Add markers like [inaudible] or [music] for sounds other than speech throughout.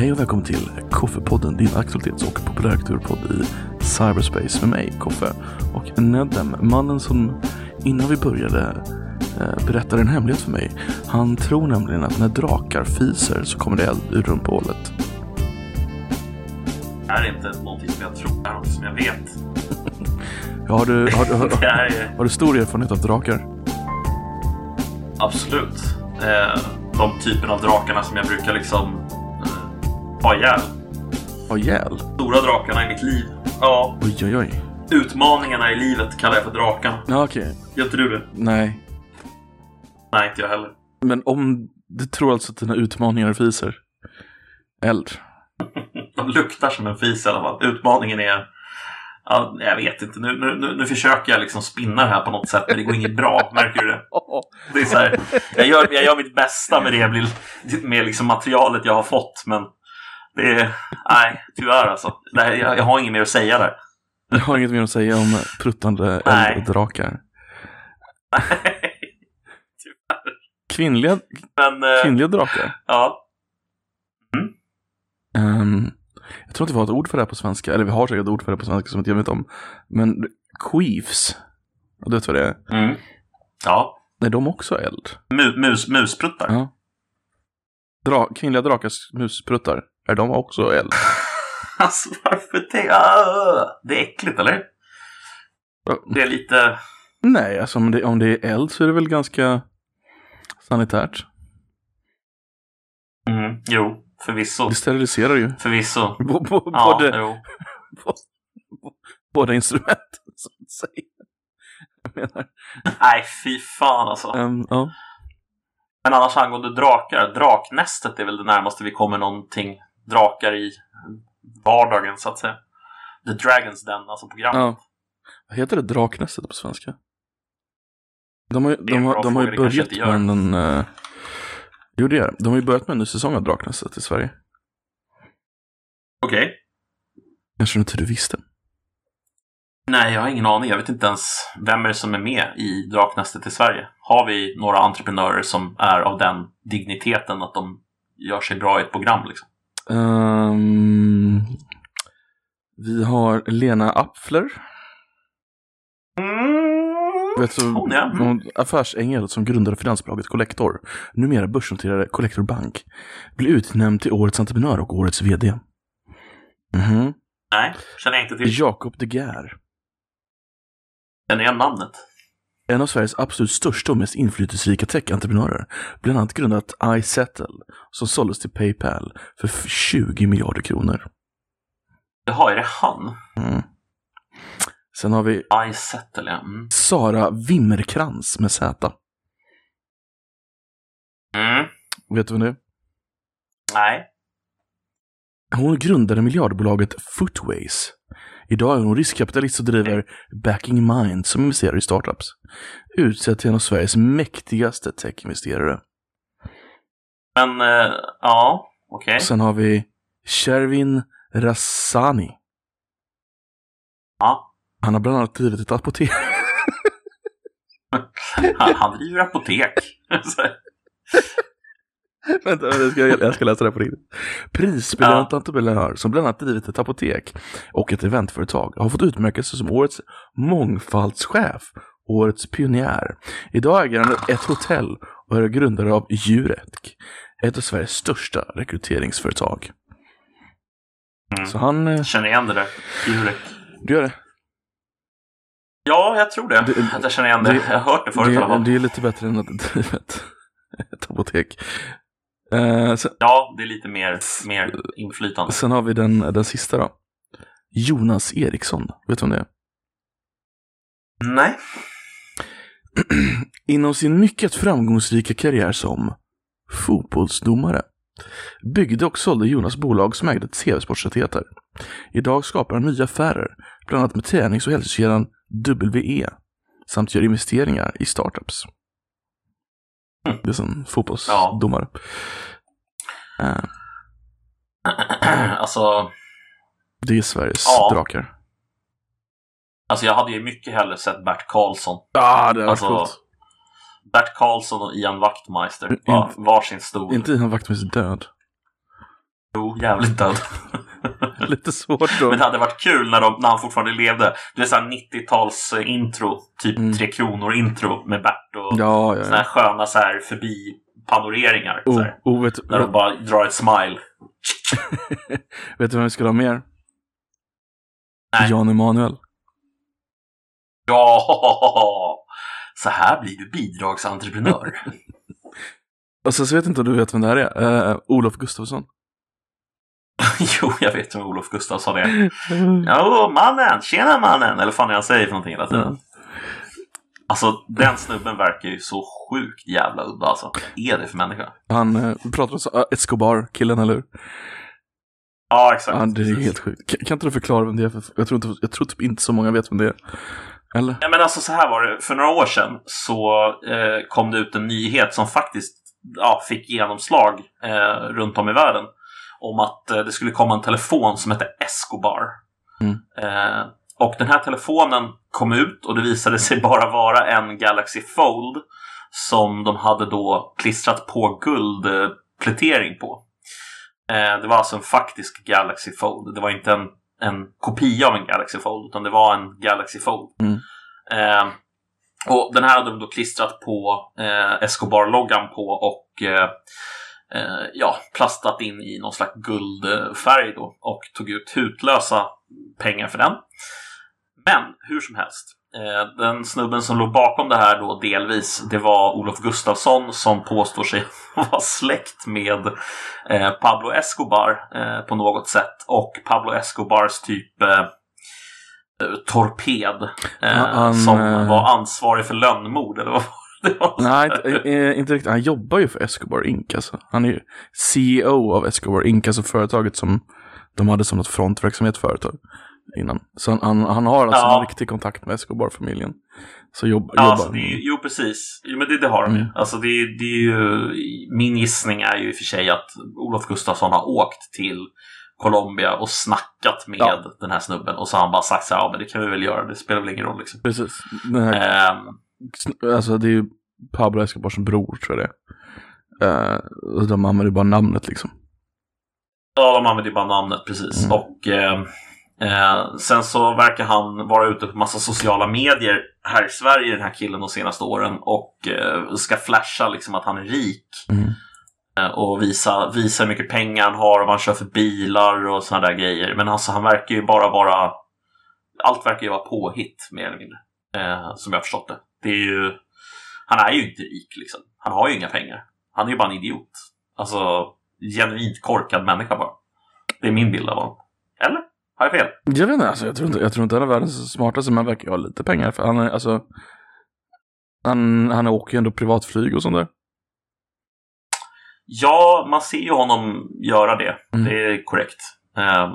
Hej och välkommen till Koffepodden, din aktualitets och populärkulturpodd i cyberspace med mig, Koffe, och Nedem, mannen som innan vi började eh, berättade en hemlighet för mig. Han tror nämligen att när drakar fiser så kommer det eld ur rumpehålet. Det här är inte någonting som jag tror, det här är någonting som jag vet. [laughs] Ja, har, du, har, har, [laughs] är har du stor erfarenhet av drakar? absolut eh, de typen av drakarna som jag brukar liksom ha ihjäl. Ja, ihjäl? Stora drakarna i mitt liv. Ja, Oj, oj, oj. utmaningarna i livet kallar jag för drakarna. Ja, okej. Gör inte du det? Nej. Nej, inte jag heller. Men om du tror alltså att dina utmaningar fiser? Eld? [laughs] De luktar som en fis i alla fall. Utmaningen är... Ja, jag vet inte. Nu, nu, nu, nu försöker jag liksom spinna det här på något sätt, men det går inget bra. Märker du det? Det är så här, jag, gör, jag gör mitt bästa med det, med liksom materialet jag har fått, men det är... Nej, tyvärr alltså. Det här, jag, jag har inget mer att säga där. Jag har inget mer att säga om pruttande Nej. elddrakar. [laughs] Kvinnliga, Men, eh, kvinnliga drakar? ja. Ehm, jag tror inte vi har ett ord för det här på svenska, eller vi har säkert ett ord för det på svenska som inte jag vet om. Men queefs, du vet vad det är? Mm. Ja. Är de också eld? Mu, mus, muspruttar. Ja. Dra, kvinnliga drakars muspruttar, är de också eld? [laughs] Alltså varför det? Ah, det är äckligt, eller? Det är lite... Nej, alltså om det, om det är eld så är det väl ganska sanitärt. Mm, jo, förvisso. Det steriliserar ju. Förvisso. [laughs] B- Ja, både, jo. [laughs] båda instrumenten, så att säga. Jag menar, Nej, fy fan alltså. ehm, ja. Men annars angående drakar, Draknästet är väl det närmaste vi kommer någonting drakar i vardagen så att säga. The Dragons Den, alltså programmet. ja. Vad heter det Draknästet på svenska? De har, de har, de har ju börjat med en... Uh, jo, det är. De har ju börjat med en ny säsong av Draknästet i Sverige. Okej. Kanske inte du visste. Nej, jag har ingen aning. Jag vet inte ens vem är det som är med i Draknästet i Sverige. Har vi några entreprenörer som är av den digniteten att de gör sig bra i ett program liksom? Ehm, vi har Lena Apfler. Vet du, Hon, ja. Mm. hon, affärsängel som grundade finansbolaget Collector, numera börsnoterade Collector Bank, blev utnämnd till årets entreprenör och årets vd. Mhm. Nej, känner jag inte till. Jakob De Geer, Känner jag namnet? En av Sveriges absolut största och mest inflytelserika tech-entreprenörer, bland annat grundat iSettle, som såldes till Paypal för f- 20 miljarder kronor. Jaha, är det han? Mm. Sen har vi I Settle, ja. Mm. Sara Wimmerkrans med Z. Mm. Vet du vem det är? Nej. Hon grundade miljardbolaget Footways. Idag är hon riskkapitalist och driver Backing Mind som investerar i startups. Utsedd till en av Sveriges mäktigaste techinvesterare. Men, eh, ja, okej. Sen har vi Shervin Rassani. Ja. Han har bland annat drivit ett apotek. [laughs] Han, han driver apotek. [laughs] [laughs] [laughs] Vänta, jag ska, jag ska läsa det här på riktigt. Prisbelönt Ja. entreprenör som bland annat drivit ett apotek och ett eventföretag har fått utmärkelse som årets mångfaldschef, årets pionjär. Idag äger han ett hotell och är grundare av Jurek, ett av Sveriges största rekryteringsföretag. Mm. Så han, eh, Känner igen det där. Jurek. du gör det. Ja, jag tror det. Det- att jag känner igen det. det- jag har hört det förut i alla Det, fall. det är lite bättre än att driva ett, [laughs] ett apotek. Eh, sen, Ja, det är lite mer, mer inflytande. sen har vi den, den sista då. Jonas Eriksson, vet du om det är? Nej. [clears throat] Inom sin mycket framgångsrika karriär som fotbollsdomare byggde och sålde Jonas bolag som ägde TV-sportsrättigheter. Idag skapar han nya affärer, bland annat med tränings och hälsokedjan WE, samt gör investeringar i startups. Mm. Det är som fotbollsdomare. Eh, [clears throat] alltså, det är Sveriges Ja. drakar. alltså, jag hade ju mycket hellre sett Bert Karlsson. Ah, det är Alltså, coolt. Bert Karlsson och Ian Wachtmeister. Var, varsin stol. Inte Ian Wachtmeisters död. Jo, jävligt död. [laughs] Lite svårt då. Men det hade varit kul när, de, när han fortfarande levde. Det är såhär 90-tals eh, intro, typ Mm. Tre Kronor intro med Bert och Ja, ja, såna här ja. sköna så här förbi panoreringar. så Oh, oh, vet, när de bara drar ett smile. [laughs] vet du vem vi skulle ha mer? Nej. Jan Emanuel. Ja, [laughs] så här blir du bidragsentreprenör. [laughs] Och sen så vet inte om du vet vem det här är. Eh, Olof Gustafsson. jo, jag vet vem Olof Gustafsson är. Jo, mannen! Tjena mannen! Eller fan är han säger för någonting hela tiden. Ja. Alltså, den snubben verkar ju så sjukt jävla udda alltså. Vad är det för människa? Han eh, pratar om uh, Escobar-killen, eller hur? Ja, exakt. Ja, det är helt sjukt. Kan, kan inte du förklara vem det är? För jag, tror inte, jag tror typ inte så många vet vem det är. Eller? Ja, men alltså så här var det. För några år sedan så eh, kom det ut en nyhet som faktiskt ja, fick genomslag eh, runt om i världen. Om att eh, det skulle komma en telefon som hette Escobar. Mm. Och den här telefonen kom ut och det visade sig bara vara en Galaxy Fold som de hade då klistrat på guldplätering på. Eh, det var alltså en faktisk Galaxy Fold. Det var inte en, en kopia av en Galaxy Fold utan det var en Galaxy Fold. Mm. Eh, och den här hade de då klistrat på eh, Escobar-loggan på och eh, ja, plastat in i någon slags guldfärg då och tog ut hutlösa pengar för den. Men hur som helst, eh, den snubben som låg bakom det här då delvis, det var Olof Gustafsson som påstår sig [laughs] vara släkt med eh, Pablo Escobar eh, på något sätt och Pablo Escobars typ eh, torped han, som var ansvarig för lönnmord eller vad var det? var? Nej, inte, inte riktigt. Han jobbar ju för Escobar Inc. Alltså. Han är ju CEO av Escobar Inc. Alltså företaget som de hade som något frontverksamhet företag innan. Så han, han, han har alltså Ja. en riktig kontakt med Escobar-familjen. Så jobb, Ja, jobbar alltså, är, ju- jo, precis. Jo, men det, det har de ju. Mm. Alltså, det, det är ju. Min gissning är ju i och för sig att Olof Gustafsson har åkt till Colombia och snackat med Ja. den här snubben och så har han bara sagt så här, ja men det kan vi väl göra, det spelar väl ingen roll liksom. Precis. Den här, Ehm, Alltså det är ju Pablo Escobars bror tror jag det är. Och de använder bara namnet liksom. Ja, de använder ju bara namnet precis. Mm. Och eh, eh, sen så verkar han vara ute på massa sociala medier här i Sverige, den här killen, de senaste åren och eh, ska flasha liksom att han är rik. Mm. Eh, och visa, visa hur mycket pengar han har och vad han kör för bilar och sådana där grejer. Men alltså han verkar ju bara vara... Allt verkar ju vara påhitt mer eller mindre. Eh, som jag förstått det. Det är ju... Han är ju inte rik liksom. Han har ju inga pengar. Han är ju bara en idiot. Alltså, genuint korkad människa bara. Det är min bild av honom. Eller? Har jag fel? Jag vet inte, alltså, jag, tror inte, jag tror inte han är världens smartaste, men han verkar ha lite pengar. För han är, alltså, han, han åker ju ändå privatflyg och sånt där. Ja, man ser ju honom göra det. Mm. Det är korrekt. Ehm,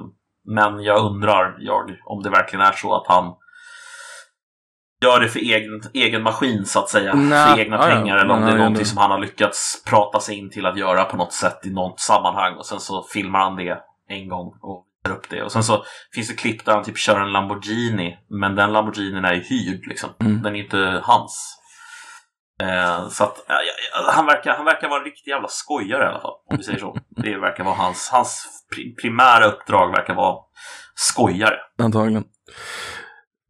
men jag undrar jag om det verkligen är så att han gör det för egen, egen maskin så att säga. Nej, för egna ja, ja. pengar. Eller om det är är någonting ändå- som han har lyckats prata sig in till att göra på något sätt i något sammanhang. Och sen så filmar han det en gång och upp det. Och sen så finns det klipp där han typ kör en Lamborghini. Men den Lamborghinin är hyrd liksom. Mm. Den är inte hans. Eh, så att ja, han, verkar, han verkar vara en riktig jävla skojare i alla fall. Om vi säger så. [laughs] Det verkar vara hans, hans pri- primära uppdrag verkar vara skojare. Antagligen.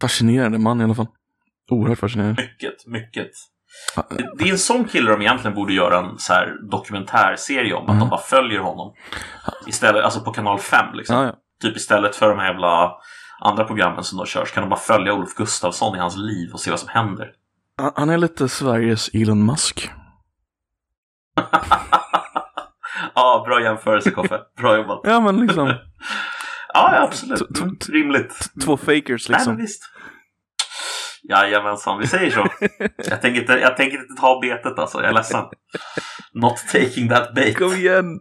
Fascinerande man i alla fall. Oerhört fascinerande. Mycket, mycket. Det, det är en sån kille de egentligen borde göra en så här dokumentärserie om. Att Mm. de bara följer honom. Istället, alltså på kanal 5 liksom. Ja, ja. Typ istället för de här jävla andra programmen som då körs kan de bara följa Olof Gustafsson i hans liv och se vad som händer. Han- är lite Sveriges Elon Musk. [laughs] Ja, bra jämförelse Koffe. Bra jobbat. Ja, men liksom [laughs] Ja, absolut. T- rimligt. två fakers Nej, liksom. men visst. Jajamensan, vi säger så. [laughs] jag, tänker inte, jag tänker inte ta betet alltså, jag är ledsen. Not taking that bait. Kom igen!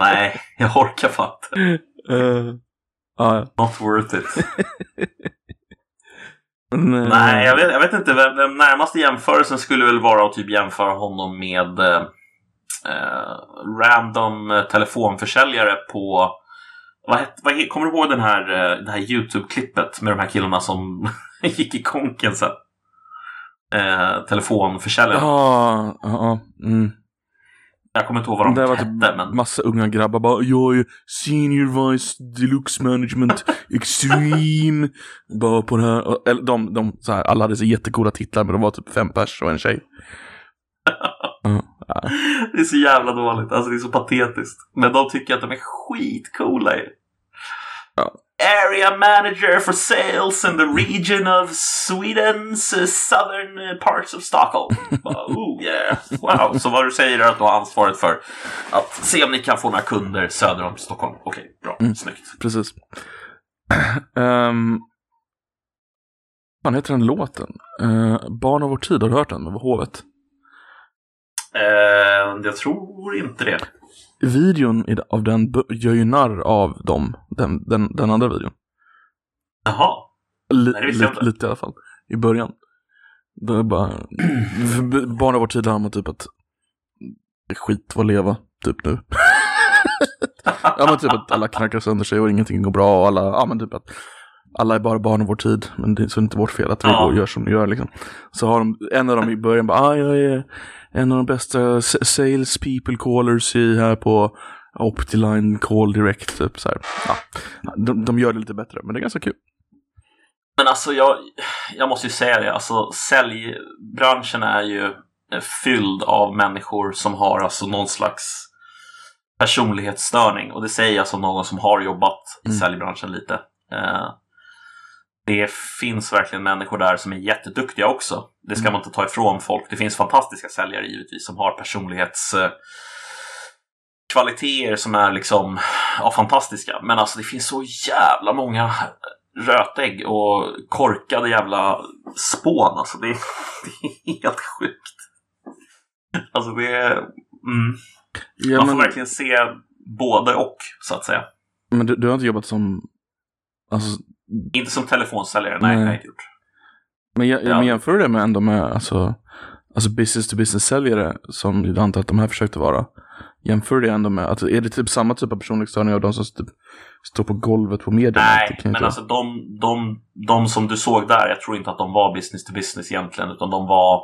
Nej, jag orkar fan inte. Uh, ja, Not worth it. [laughs] men, eh, Nej, jag vet, jag vet inte. Vem, vem närmaste jämförelsen skulle väl vara att typ jämföra honom med eh, eh, random telefonförsäljare på vad vad Kommer du ihåg den här, det här YouTube-klippet med de här killarna som [laughs] gick i konken sen? Eh, telefonförsäljare. Ja, ja, mm. Jag kommer inte ihåg vad de Det var hette, typ men... massa unga grabbar bara Jag är senior vice deluxe management [laughs] extreme. bara på det här. Eller de, de så här, alla hade så jättecoola titlar men de var typ fem pers och en tjej. [laughs] Ja, ja. Det är så jävla dåligt. Alltså det är så patetiskt. Men de tycker att de är skitcoola ju. Ja. Area manager for sales in the region of Sweden's uh, southern uh, parts of Stockholm. [laughs] Oh yeah. Wow. Så vad du säger är att du har ansvaret för att se om ni kan få några kunder söder om Stockholm. Okej, bra. Mm. Snyggt. Precis. [clears throat] um, vad heter den låten? Uh, Barn av vår tid, har du hört den med Hovet? Eh, jag tror inte det. Videon av den gör ju narr av dem, den, den, den andra videon. Jaha. Li- Nej, det visste jag li- inte. lite i alla fall. I början. Det är bara, av vår tid handlar om typ att det är skit att leva, typ nu. [laughs] ja men typ att alla knackar sönder sig och ingenting går bra och alla, ja men typ att alla är bara barn av vår tid, men det är så inte vårt fel att vi Ja. gör som vi gör liksom. Så har de, en av dem i början bara, ah, jag är en av de bästa sales people callers i här på Optiline Call Direct, typ så här. Ja, de, de gör det lite bättre, men det är ganska kul. Men alltså jag, jag måste ju säga det, alltså säljbranschen är ju fylld av människor som har alltså någon slags personlighetsstörning. Och det säger jag som någon som har jobbat i Mm. säljbranschen lite. Eh, det finns verkligen människor där som är jätteduktiga också. Det ska Mm. man inte ta ifrån folk. Det finns fantastiska säljare givetvis som har personlighets eh, kvaliteter som är liksom ja, fantastiska. Men alltså det finns så jävla många rötägg och korkade jävla spån. Alltså det är, [laughs] det är helt sjukt. Alltså det är... Mm. Ja, Man men, får verkligen se både och, så att säga. men du, du har inte jobbat som, alltså, Inte som telefonsäljare, nej, Nej. det har jag inte gjort. men, jag, Ja. men jämför det med ändå med, alltså, alltså business to business säljare som jag antar att de här försökte vara. Jämför det ändå med, att är det typ samma typ av personlighetsstörning av de som typ står på golvet på media? Nej, men alltså de, de, de som du såg där, jag tror inte att de var business to business egentligen, utan de var,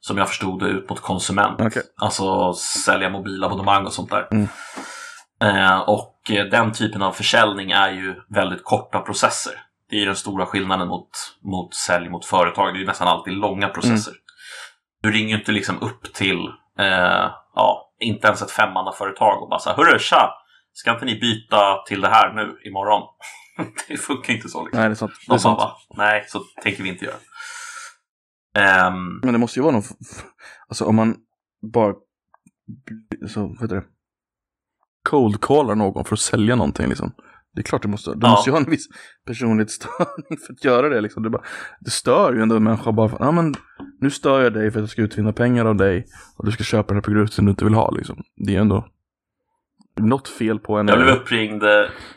som jag förstod det, ut mot konsument. Okej. Alltså sälja mobilabonnemang och sånt där. Mm. Eh, och den typen av försäljning är ju väldigt korta processer. Det är ju den stora skillnaden mot, mot sälj mot företag. Det är ju nästan alltid långa processer. Du ringer ju inte liksom upp till, eh, ja, inte ens ett femmannaföretag och bara så här, hörru tja, ska inte ni byta till det här nu imorgon? [laughs] det funkar inte så liksom. Nej, det är sant. Det är bara, sant. va? Nej, så tänker vi inte göra. Ehm, Men det måste ju vara någon, alltså om man bara, så, vad heter det? Cold callar någon för att sälja någonting liksom. Det är klart det måste, det Ja. måste ju ha en viss personlighetsstörning för att göra det liksom. Det, bara, det stör ju ändå en människa bara ja men nu stör jag dig för att jag ska utvinna pengar av dig och du ska köpa den här produkten du inte vill ha liksom. Det är ändå något fel på en. jag blev uppringd, eh,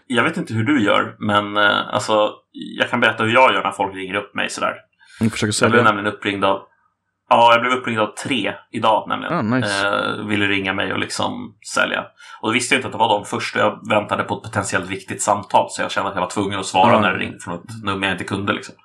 jag vet inte hur du gör, men eh, alltså, jag kan berätta hur jag gör när folk ringer upp mig sådär. Jag försöker Jag blev sälja. nämligen uppringd av Ja, jag blev uppringd av tre idag nämligen. Ah, nice. eh, ville ringa mig och liksom sälja. Och då visste jag inte att det var de först jag väntade på ett potentiellt viktigt samtal så jag kände att jag var tvungen att svara Ja. när det ringde från ett nummer jag inte kunde. Liksom.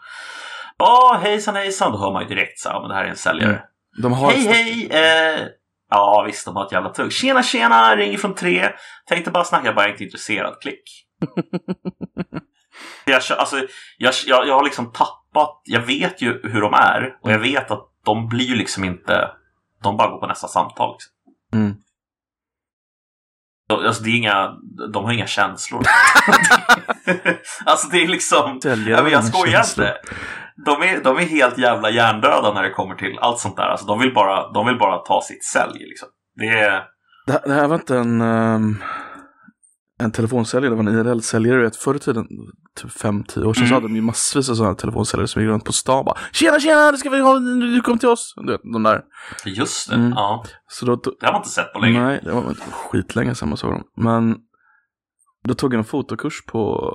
Ja, hejsan hejsan. Då hör man ju direkt så här, men det här är en säljare. Mm. De har Hej hej! Eh, ja visst, de har ett jävla tugg. Tjena tjena, ringer från tre. Tänkte bara snacka, bara inte intresserad. Klick. [laughs] jag, alltså, jag, jag, jag har liksom tappat, jag vet ju hur de är och jag vet att de blir ju liksom inte, de bara går på nästa samtal. Liksom. Mm. Alltså, det är inga, de har inga känslor. [laughs] alltså det är liksom, Säljare ja, men jag skojar inte. De är, de är helt jävla hjärndöda när det kommer till allt sånt där. Alltså, de, vill bara, de vill bara ta sitt sälj. Liksom. Det är... Det, här- det här var inte en, ehm, en telefonsäljare, det var en IRL-säljare. du vet, Förr i tiden, typ 5-10 år sedan, så Mm. hade de ju massvis av sådana telefonsäljare som gick runt på stan bara Tjena tjena, det ska vi ha, du kom till oss. Du vet, de där. Just det. Mm. Ja, Så då, det har man inte sett på länge. nej, det var skitlänge sedan man såg dem. Men då tog jag en fotokurs på,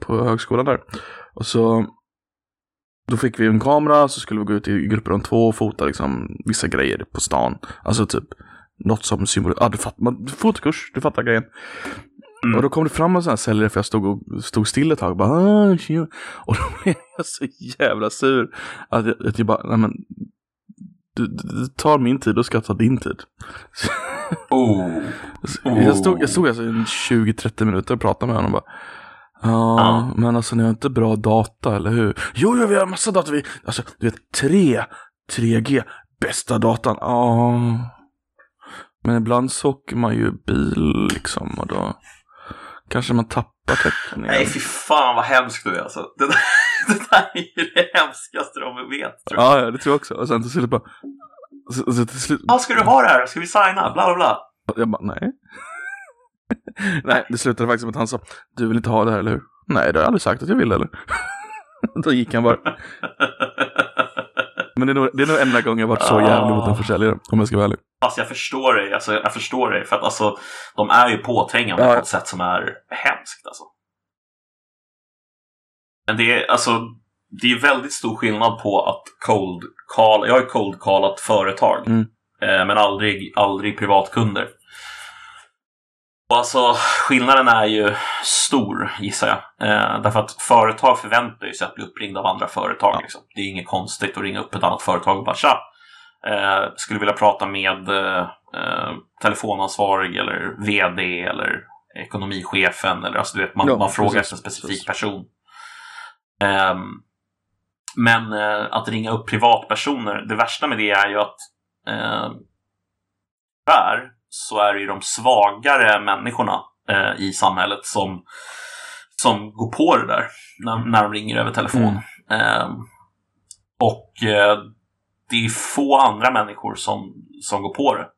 på högskolan där. Och så då fick vi en kamera, så skulle vi gå ut i grupper om två och fota liksom vissa grejer på stan. Alltså typ något som symbol... Ja, du fattar. Man, fotokurs, du fattar grejen. Mm. Och då kom det fram en sån här säljare för jag stod, och, stod still ett tag och bara ah, tjena." Och då blev [laughs] jag så jävla sur att jag, att jag bara, nej men du, du, tar min tid och ska ta din tid. Så, [laughs] Oh. Jag stod, jag stod alltså i 20-30 minuter och pratade med honom bara Ja, Ja. men alltså ni har inte bra data, eller hur? Jo, jo, vi har massa data. Vi, alltså, du vet, 3, 3G, bästa datan. Ja. Men ibland så åker man ju bil liksom och då kanske man tappar täckningen. Nej, fy fan vad hemskt du är alltså. Det där, [laughs] det där är ju det hemskaste de vet. Tror jag. Ja, ja, det tror jag också. Och sen till slut bara... Så, så till slut, Ah, ska du ha det här? Ska vi signa? Bla bla bla. jag bara, nej. [laughs] nej, det slutade faktiskt med att han sa, du vill inte ha det här, eller hur? Nej, det har jag aldrig sagt att jag vill, eller? [laughs] Då gick han bara. Men det är nog, det är nog enda gången jag varit så jävlig mot en försäljare, om jag ska vara ärlig. Alltså jag förstår dig, alltså, jag förstår dig. För att alltså, de är ju påträngande Ja. på ett sätt som är hemskt. Alltså. Men det är, alltså, det är väldigt stor skillnad på att cold call, jag har cold callat företag. Mm. Eh, men aldrig, aldrig privatkunder. Och alltså skillnaden är ju stor gissar jag. Eh, därför att företag förväntar sig att bli uppringda av andra företag. Ja. Liksom. Det är inget konstigt att ringa upp ett annat företag och bara tja, eh, skulle vilja prata med eh, telefonansvarig eller VD eller ekonomichefen. Eller, alltså, du vet, man, Ja, man frågar efter en specifik precis. person. Ehm, men eh, att ringa upp privatpersoner, det värsta med det är ju att eh, tyvärr så är det ju de svagare människorna eh, i samhället som, som går på det där när, när de ringer över telefon. Eh, och eh, det är få andra människor som, som går på det.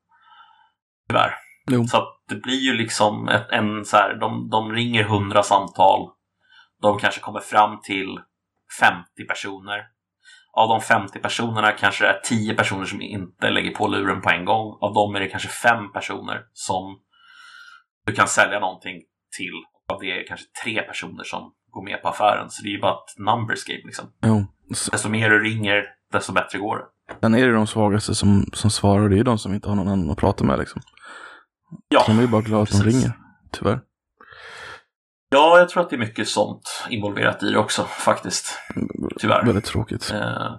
Tyvärr. Jo. Så det blir ju liksom ett, en så här, de, de ringer hundra samtal. De kanske kommer fram till 50 personer. Av de 50 personerna kanske det är 10 personer som inte lägger på luren på en gång. Av dem är det kanske 5 personer som du kan sälja någonting till. Av det är det kanske 3 personer som går med på affären. Så det är ju bara ett numbers game liksom. Jo. Så- Desto mer du ringer, desto bättre går det. Sen är det de svagaste som, som svarar och det är de som inte har någon annan att prata med liksom. Ja, de är ju bara glada att de ringer, tyvärr. ja, jag tror att det är mycket sånt involverat i det också faktiskt. Tyvärr. Väldigt tråkigt. Eh,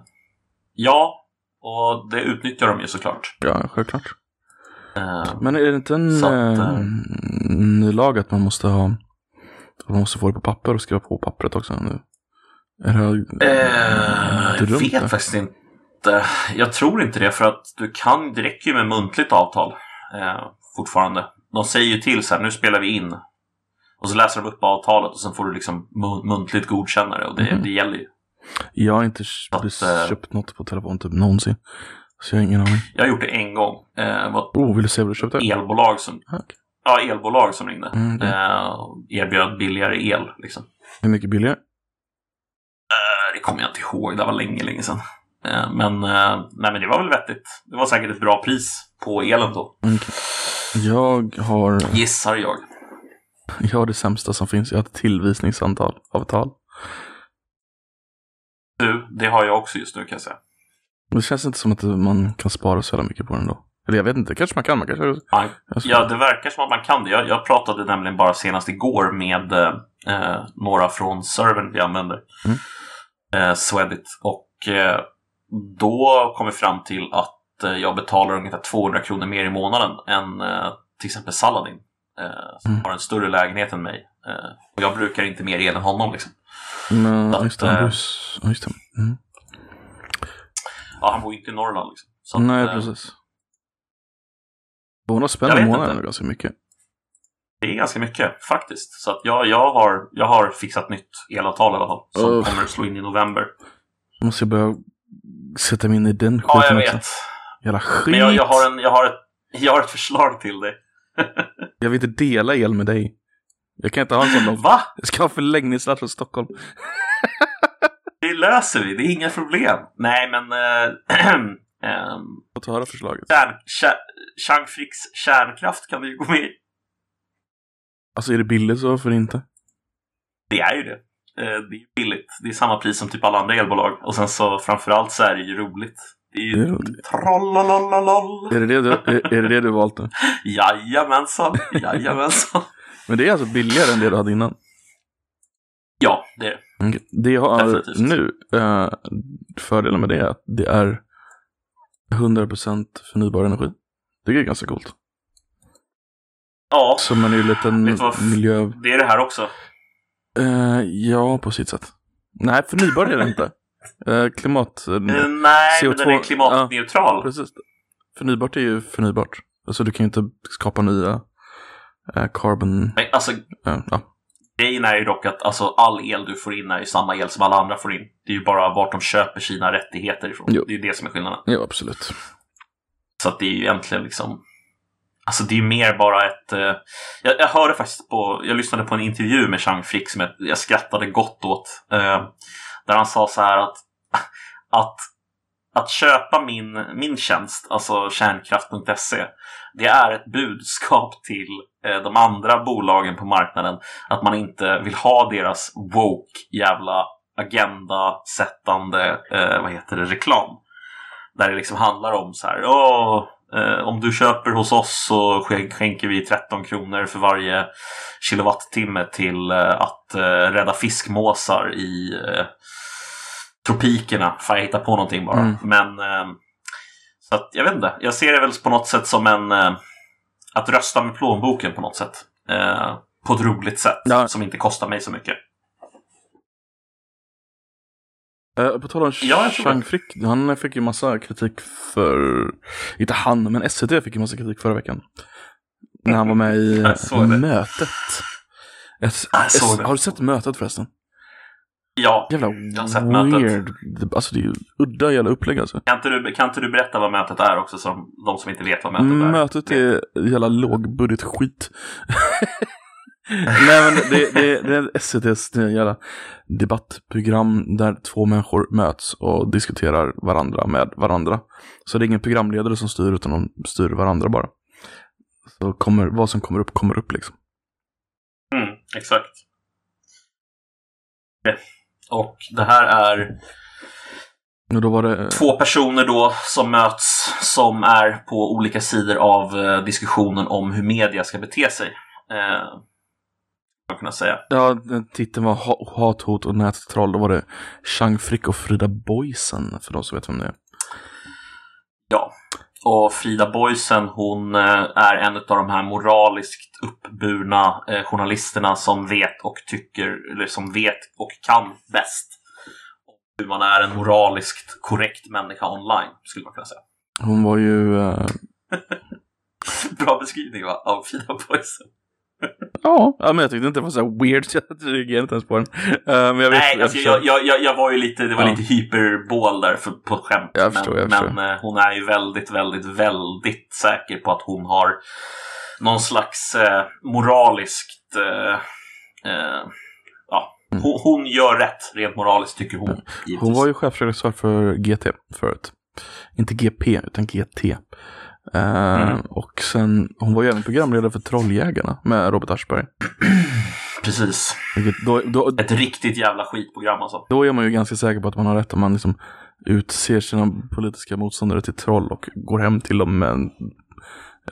ja, och det utnyttjar de ju såklart. Ja, självklart. Eh, Men är det inte en att, eh, eh, ny lag att man måste ha man måste få det på papper och skriva på pappret också nu? Är det, eh, jag dumt, vet det? faktiskt inte. Jag tror inte det för att du kan, det räcker ju med muntligt avtal eh, fortfarande. De säger ju till så här, nu spelar vi in. Och så läser de upp avtalet och sen får du liksom mu- muntligt godkänna det och det, Mhm. det gäller ju. Jag har inte att, eh, köpt något på telefon typ någonsin. Så jag har ingen aning. Jag har gjort det en gång. Eh, var Oh, vill du se vad du köpte? elbolag som, Ah, okej. ja, elbolag som ringde. Mm, okej. Eh, erbjöd billigare el liksom. Hur mycket billigare? Eh, Det kommer jag inte ihåg, det var länge, länge sedan. Eh, Men, eh, nej, men det var väl vettigt. Det var säkert ett bra pris på elen då. Jag har, gissar jag. jag har det sämsta som finns. Jag har ett tillvisningsavtal. Avtal. Du, det har jag också just nu kan jag säga. Det känns inte som att man kan spara så jävla mycket på den då. Eller jag vet inte, kanske man kan. Man kanske... Ska- Ja, det verkar som att man kan det. Jag, jag pratade nämligen bara senast igår med eh, några från servern vi använder. Mm. Eh, Swedit. Och eh, då kom vi fram till att eh, jag betalar ungefär 200 kronor mer i månaden än eh, till exempel Saladin. Eh, som Mm. har en större lägenhet än mig. Och jag brukar inte mer el än honom. Liksom. Att, just det, just det. Mm. Ja, han bor ju inte i Norrland. Liksom. Så Nej, precis. 200 spänn i månaden är ganska mycket. Det är ganska mycket faktiskt. Så att jag, jag, har, jag har fixat nytt elavtal i alla fall. Som Uff. kommer att slå in i november. Måste jag börja sätta mig in i den Ja, jag skiten också. vet. Jävla skit. Men jag, jag, har en, jag, har ett, jag har ett förslag till dig. [laughs] Jag vill inte dela el med dig. Jag kan inte ha en sån. lång- Va? Jag ska ha förlängningssladd från Stockholm. [laughs] Det löser vi. Det är inga problem. Nej, men... Äh, ähm, Låt höra förslaget. kärn, kär, Changfricks kärnkraft kan du ju gå med i. Alltså är det billigt så varför inte? Det är ju det. Eh, Det är billigt. Det är samma pris som typ alla andra elbolag. Och sen så framförallt så är det ju roligt. Det är ju trollolololol. Är det det du, är, är det, det du valt nu? [laughs] Jajamensan. Jajamensan. [laughs] Men det är alltså billigare än det du hade innan? Ja, det är det. Okej. Det jag har Definitivt. nu, eh, fördelen med det är att det är 100% förnybar energi. Det är ganska coolt. Ja, Som en liten miljö... det är det här också. Eh, ja, på sitt sätt. Nej, förnybar är det inte. [laughs] Eh, klimat... Eh, nej, men CO2 den är klimatneutral. Precis. Förnybart är ju förnybart. Alltså du kan ju inte skapa nya carbon... Men alltså, ja. grejen är ju dock att alltså, all el du får in är ju samma el som alla andra får in. Det är ju bara vart de köper sina rättigheter ifrån. Jo. Det är ju det som är skillnaden. ja, absolut. Så att det är ju egentligen liksom Alltså det är ju mer bara ett eh, jag, jag hörde faktiskt på Jag lyssnade på en intervju med Chang Frick som jag, jag skrattade gott åt eh, Där han sa så här att [laughs] Att Att köpa min, min tjänst Alltså kärnkraft.se Det är ett budskap till eh, de andra bolagen på marknaden Att man inte vill ha deras woke jävla agendasättande eh, vad heter det, reklam. Där det liksom handlar om så här, Åh, om du köper hos oss så skän- skänker vi 13 kronor för varje kilowattimme till eh, att eh, rädda fiskmåsar i eh, tropikerna. Får jag hitta på någonting bara. Mm. Men eh, så att, jag vet inte, jag ser det väl på något sätt som en eh, att rösta med plånboken på något sätt. Eh, på ett roligt sätt Ja. som inte kostar mig så mycket. Eh, på tal om Ja, Chang Frick, han fick ju massa kritik för, inte han, men SVT fick ju massa kritik förra veckan. När han var med i. [laughs] Mötet. S- har du sett Mötet förresten? Ja, Jävla Jag har sett Mötet. weird. Alltså det är ju udda jävla upplägg alltså. kan inte, du, kan inte du berätta vad mötet är också, som de som inte vet vad mötet är? Mötet är jävla lågbudget skit. [laughs] [laughs] Nej men det, det, det är SVTs jävla debattprogram där två människor möts och diskuterar varandra med varandra. Så det är ingen programledare som styr utan de styr varandra bara. Så kommer, vad som kommer upp kommer upp liksom. Mm, exakt. Och det här är det, två personer då som möts som är på olika sidor av eh, diskussionen om hur media ska bete sig. Man kunna säga. ja den titeln var ha- Hat, hot och nättroll. Då var det Chang Frick och Frida Boysen för de som vet vem det är. Ja. Och Frida Boysen hon eh, är en av de här moraliskt uppburna eh, journalisterna som vet och tycker, eller som vet och kan bäst. Hur man är en moraliskt korrekt människa online, skulle man kunna säga. Hon var ju eh, [laughs] Bra beskrivning va? av Frida Boysen. Ja, ja, men jag tyckte inte det var så här weird, så jag reagerade inte ens på den. Eh, men jag vet, Nej, alltså, förstår. jag, jag, jag, jag var ju lite, det var Ja. lite hyperbol där för, på skämt. Jag förstår, men jag förstår. men eh, hon är ju väldigt, väldigt, väldigt säker på att hon har någon slags eh, moraliskt... Eh, eh, ja, Mm. hon, hon gör rätt rent moraliskt tycker hon. Hon givetvis. var ju chefredaktör för GT förut. Inte GP, utan GT. Eh, Mm. Och sen, hon var ju även programledare för Trolljägarna med Robert Aschberg. [clears throat] Precis. Vilket, då, då, Ett riktigt jävla skitprogram alltså. då är man ju ganska säker på att man har rätt om man liksom utser sina politiska motståndare till troll och går hem till dem med en,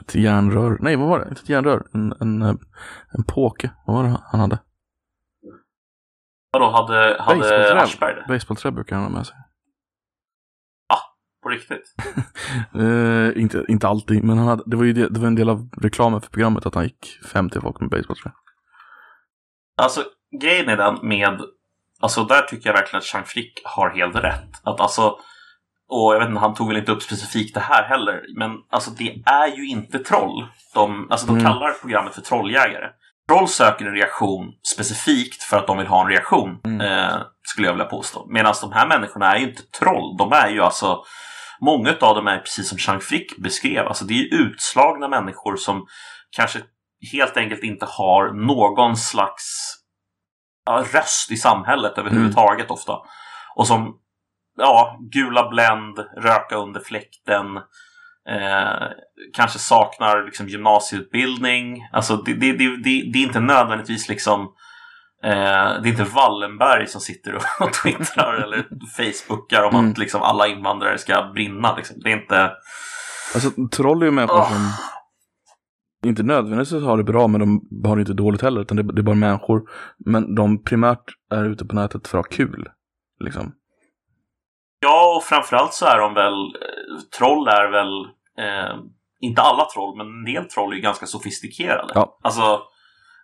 ett järnrör. Nej, vad var det? Inte ett järnrör. En, en, en påke. Vad var det han hade? Vadå, hade, hade. Aschberg det? Basebollträ brukar han ha med sig. På riktigt? [laughs] Eh, inte, inte alltid, men han hade, det, var ju det, det var en del av reklamen för programmet att han gick fem till folk med basebollträ. Alltså, grejen är den med... Alltså, där tycker jag verkligen att Chang Frick har helt rätt. Att alltså... Och jag vet inte, han tog väl inte upp specifikt det här heller. Men alltså, det är ju inte troll. De, alltså, de Mm. kallar programmet för trolljägare. Troll söker en reaktion specifikt för att de vill ha en reaktion. Mm. Eh, skulle jag vilja påstå. Medan de här människorna är ju inte troll. De är ju alltså... Många av dem är precis som Chang Frick beskrev. Alltså, det är utslagna människor som kanske helt enkelt inte har någon slags röst i samhället överhuvudtaget ofta. Och som ja, gula Blend, röka under fläkten, eh, kanske saknar liksom, gymnasieutbildning. Alltså det, det, det, det, det är inte nödvändigtvis liksom eh, det är inte Wallenberg som sitter och, [laughs] twittrar eller facebookar om Mm. att liksom, alla invandrare ska brinna. Liksom. Det är inte... Alltså troll är ju människor Åh. som inte nödvändigtvis har det bra, men de har det inte dåligt heller, utan det, det är bara människor. Men de primärt är ute på nätet för att ha kul. Liksom. Ja, och framförallt så är de väl... Troll är väl... Eh, inte alla troll, men en del troll är ju ganska sofistikerade. Ja. Alltså,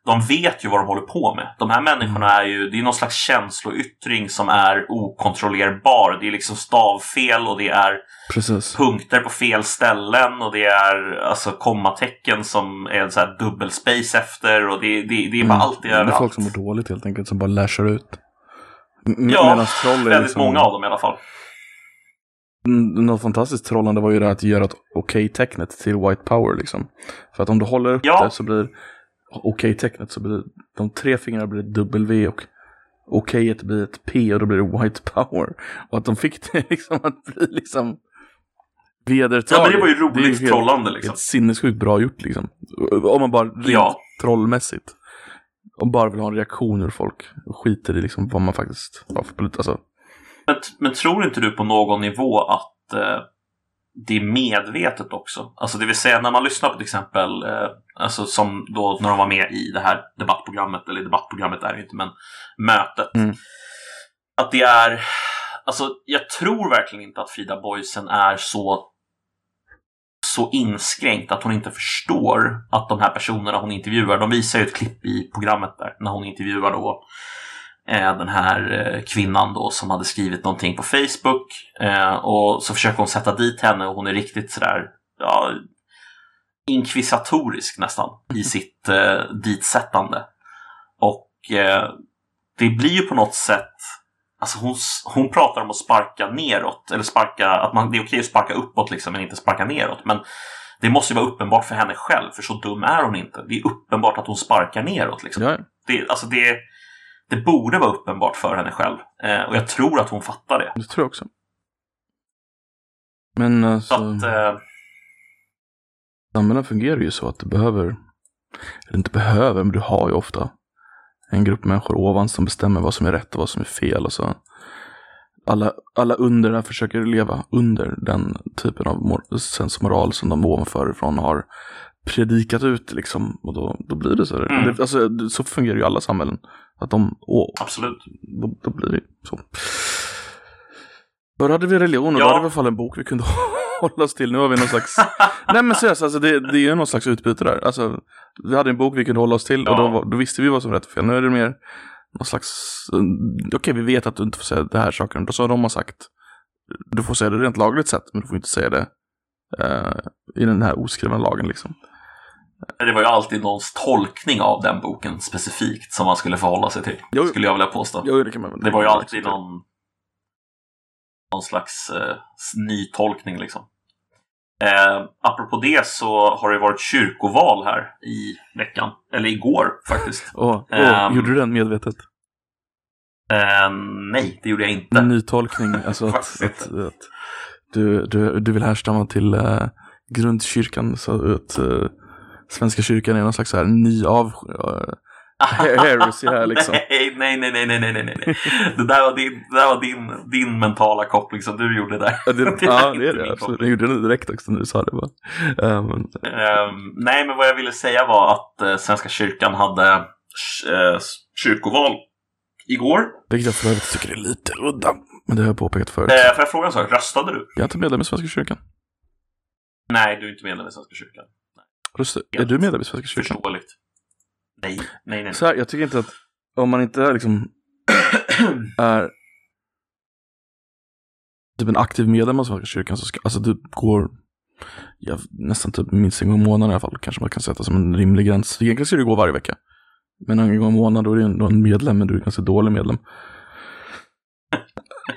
de vet ju vad de håller på med. De här människorna är ju, det är någon slags känsloyttring som är okontrollerbar. Det är liksom stavfel och det är Precis. punkter på fel ställen och det är alltså kommatecken som är så här dubbelspace efter och det, det, det är bara allt det Mm. Det är folk som mår dåligt helt enkelt, som bara lashar ut. M- Ja, är Väldigt liksom... många av dem i alla fall. Mm, Något fantastiskt trollande var ju det här att göra ett okej-tecknet till white power liksom. För att om du håller upp Ja. det så blir okej-tecknet så blir de tre fingrarna blir ett W och okejet blir ett P och då blir det white power. Och att de fick det [laughs] liksom att bli liksom vedertaget. Ja, men det var ju Det är roligt helt- trollande liksom. Helt sinnessjukt bra gjort liksom. Om man bara rent Ja. trollmässigt. Om bara vill ha en reaktion ur folk och skiter i liksom vad man faktiskt har för. Alltså, Men, men tror inte du på någon nivå att eh, det är medvetet också? Alltså det vill säga när man lyssnar på till exempel, eh, alltså som då när de var med i det här debattprogrammet, eller debattprogrammet är det inte, men mötet. Mm. Att det är, alltså jag tror verkligen inte att Frida Boysen är så så inskränkt att hon inte förstår att de här personerna hon intervjuar, de visar ju ett klipp i programmet där när hon intervjuar då den här eh, kvinnan då som hade skrivit någonting på Facebook eh, och så försöker hon sätta dit henne och hon är riktigt sådär ja, inkvisitorisk nästan i sitt eh, ditsättande. Och eh, det blir ju på något sätt Alltså hon, hon pratar om att sparka neråt, eller sparka, att man, det är okej att sparka uppåt liksom, men inte sparka neråt. Men det måste ju vara uppenbart för henne själv, för så dum är hon inte. Det är uppenbart att hon sparkar neråt. Liksom. ja, Det, alltså det, det borde vara uppenbart för henne själv. Eh, och jag tror att hon fattar det. det tror jag också. Men alltså, Så att, eh, samhällen fungerar ju så att du behöver, eller inte behöver, men du har ju ofta en grupp människor ovan som bestämmer vad som är rätt och vad som är fel. Och så. Alla, alla under där försöker leva under den typen av mor- sensmoral som de ovanför ifrån har predikat ut liksom. Och då, då blir det så. Mm. Det, alltså, så fungerar ju alla samhällen. Att de, åh, absolut. då, då blir det så. Förr hade vi religion och Ja. då hade vi i alla fall en bok vi kunde [laughs] hålla oss till. Nu har vi någon slags... [laughs] Nej men seriöst, alltså, det, det är ju någon slags utbyte där. Alltså, vi hade en bok vi kunde hålla oss till och Ja. då, var- då visste vi vad som var rätt och fel. Nu är det mer någon slags... Okej, vi vet att du inte får säga det här saken. Då så har de har sagt. Du får säga det rent lagligt sett, men du får inte säga det eh, i den här oskrivna lagen liksom. Det var ju alltid någons tolkning av den boken specifikt som man skulle förhålla sig till. Jo. Skulle jag vilja påstå. Jo, det kan man väl- Det var ju alltid någon, någon slags eh, ny tolkning liksom. Eh, apropå det så har det varit kyrkoval här i veckan. Eller igår faktiskt. [laughs] Åh, åh, Ehm. gjorde du den medvetet? Eh, nej, det gjorde jag inte. Nytolkning, [laughs] alltså att, att, att du, du, du vill härstamma till uh, grundkyrkan så att uh, Svenska kyrkan är någon slags så här ny av [laughs] uh, heresy här liksom. nej, nej, nej, nej, nej, nej, nej. Det där var, din, det där var din, din mentala koppling som du gjorde där. Ja, det, [laughs] Det ja, det är det. Absolut. Jag gjorde det direkt också när du sa det. Bara. Eh, men, Ehm, nej, men vad jag ville säga var att eh, Svenska kyrkan hade eh, kyrkoval igår. vilket jag för övrigt tycker är lite udda. Men det har jag påpekat förut. Eh, får jag fråga en sak? Röstade du? Jag är inte medlem i Svenska kyrkan. Nej, du är inte medlem i Svenska kyrkan. Rösta, är du medlem i Svenska kyrkan? Förståeligt. Nej, nej, nej. Så här, jag tycker inte att om man inte är liksom [clears throat] är typ en aktiv medlem av Svenska kyrkan så ska, alltså du går ja, nästan typ minst en gång i månaden i alla fall, kanske man kan sätta som en rimlig gräns. Egentligen ska du gå varje vecka. Men en gång i månaden då är du ändå en medlem, men du är en ganska dålig medlem. [laughs]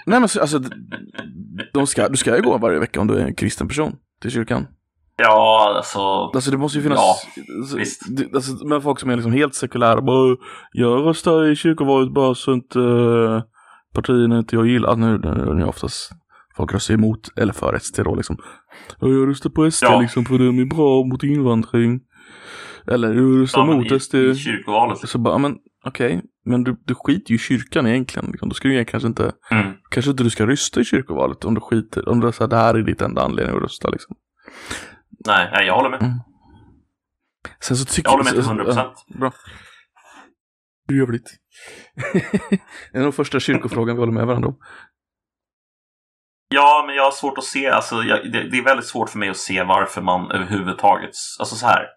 Nej men så, alltså, de ska, du ska ju gå varje vecka om du är en kristen person till kyrkan. Ja, alltså. Alltså det måste ju finnas, Ja, alltså, visst. det, alltså, men folk som är liksom helt sekulära, bara, jag röstar i kyrkovalet bara så inte uh, partierna inte jag gillar, nu, nu, nu är oftast folk röstar emot eller för SD då liksom. "Ja, Jag röstar på SD Ja. liksom för de är bra mot invandring. Eller jag röstar Ja, mot i, SD. I kyrkovalet. Så bara, men okej, men du, du skiter ju i kyrkan egentligen. Liksom. Då ska du kanske inte, Mm. kanske inte du ska rösta i kyrkovalet om du skiter, om du säger det här är ditt enda anledning att rösta liksom. Nej, jag håller med. Sen så tycker Jag håller med till så- 100 ja. procent. Bra. Trevligt. det är nog första kyrkofrågan vi håller med varandra om. Ja, men jag har svårt att se, alltså, jag, det, det, är väldigt svårt för mig att se varför man överhuvudtaget, alltså så här.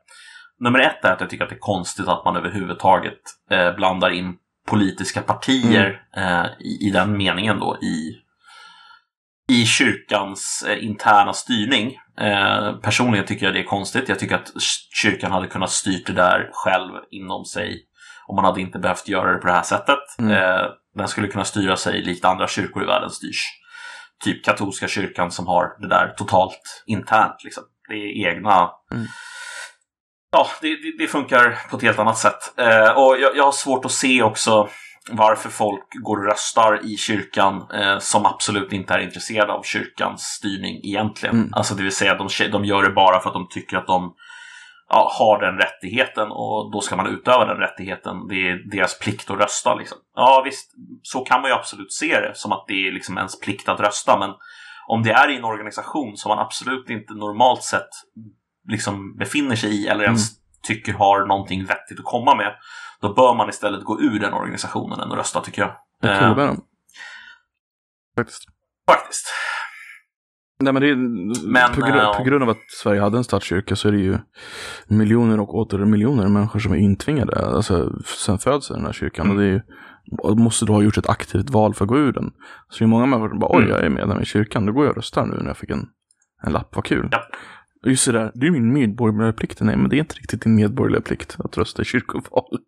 Nummer ett är att jag tycker att det är konstigt att man överhuvudtaget eh, blandar in politiska partier mm. eh, i, i, den meningen då i, i kyrkans eh, interna styrning. Eh, personligen tycker jag det är konstigt. Jag tycker att kyrkan hade kunnat styrt det där själv inom sig och man hade inte behövt göra det på det här sättet. Mm. Eh, den skulle kunna styra sig likt andra kyrkor i världen styrs. Typ katolska kyrkan som har det där totalt internt. Liksom. Det är egna mm. Ja, det, det, det, funkar på ett helt annat sätt. Eh, och jag, jag, har svårt att se också varför folk går och röstar i kyrkan eh, som absolut inte är intresserade av kyrkans styrning egentligen. Mm. Alltså det vill säga de, de gör det bara för att de tycker att de ja, har den rättigheten och då ska man utöva den rättigheten. Det är deras plikt att rösta. Liksom. Ja visst, så kan man ju absolut se det som att det är liksom ens plikt att rösta. Men om det är i en organisation som man absolut inte normalt sett liksom befinner sig i eller ens mm. tycker har någonting vettigt att komma med. Då bör man istället gå ur den organisationen än att rösta tycker jag. Jag tror eh, Faktiskt. Faktiskt. Nej men det men, på, grund, på, grund av att Sverige hade en statskyrka så är det ju miljoner och åter miljoner människor som är intvingade, alltså sen föds i den här kyrkan. Mm. Och det är ju, måste då ha gjort ett aktivt val för att gå ur den. Så det är många människor som bara, oj mm. jag är medlem i kyrkan, då går jag och röstar nu när jag fick en, en lapp, vad kul. Ja. Just det där, det är min medborgerliga plikt. Nej, men det är inte riktigt din medborgerliga plikt att rösta i kyrkovalet.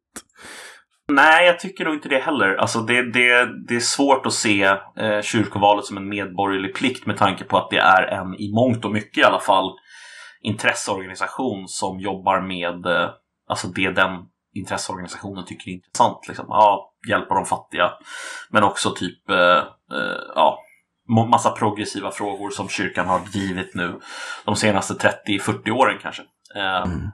Nej, jag tycker nog inte det heller. Alltså det, det, det är svårt att se eh, kyrkovalet som en medborgerlig plikt med tanke på att det är en, i mångt och mycket i alla fall, intresseorganisation som jobbar med eh, alltså det den intresseorganisationen tycker är intressant. Liksom. Ja, hjälpa de fattiga, men också typ eh, eh ja, massa progressiva frågor som kyrkan har drivit nu de senaste 30-40 åren kanske. Eh, mm.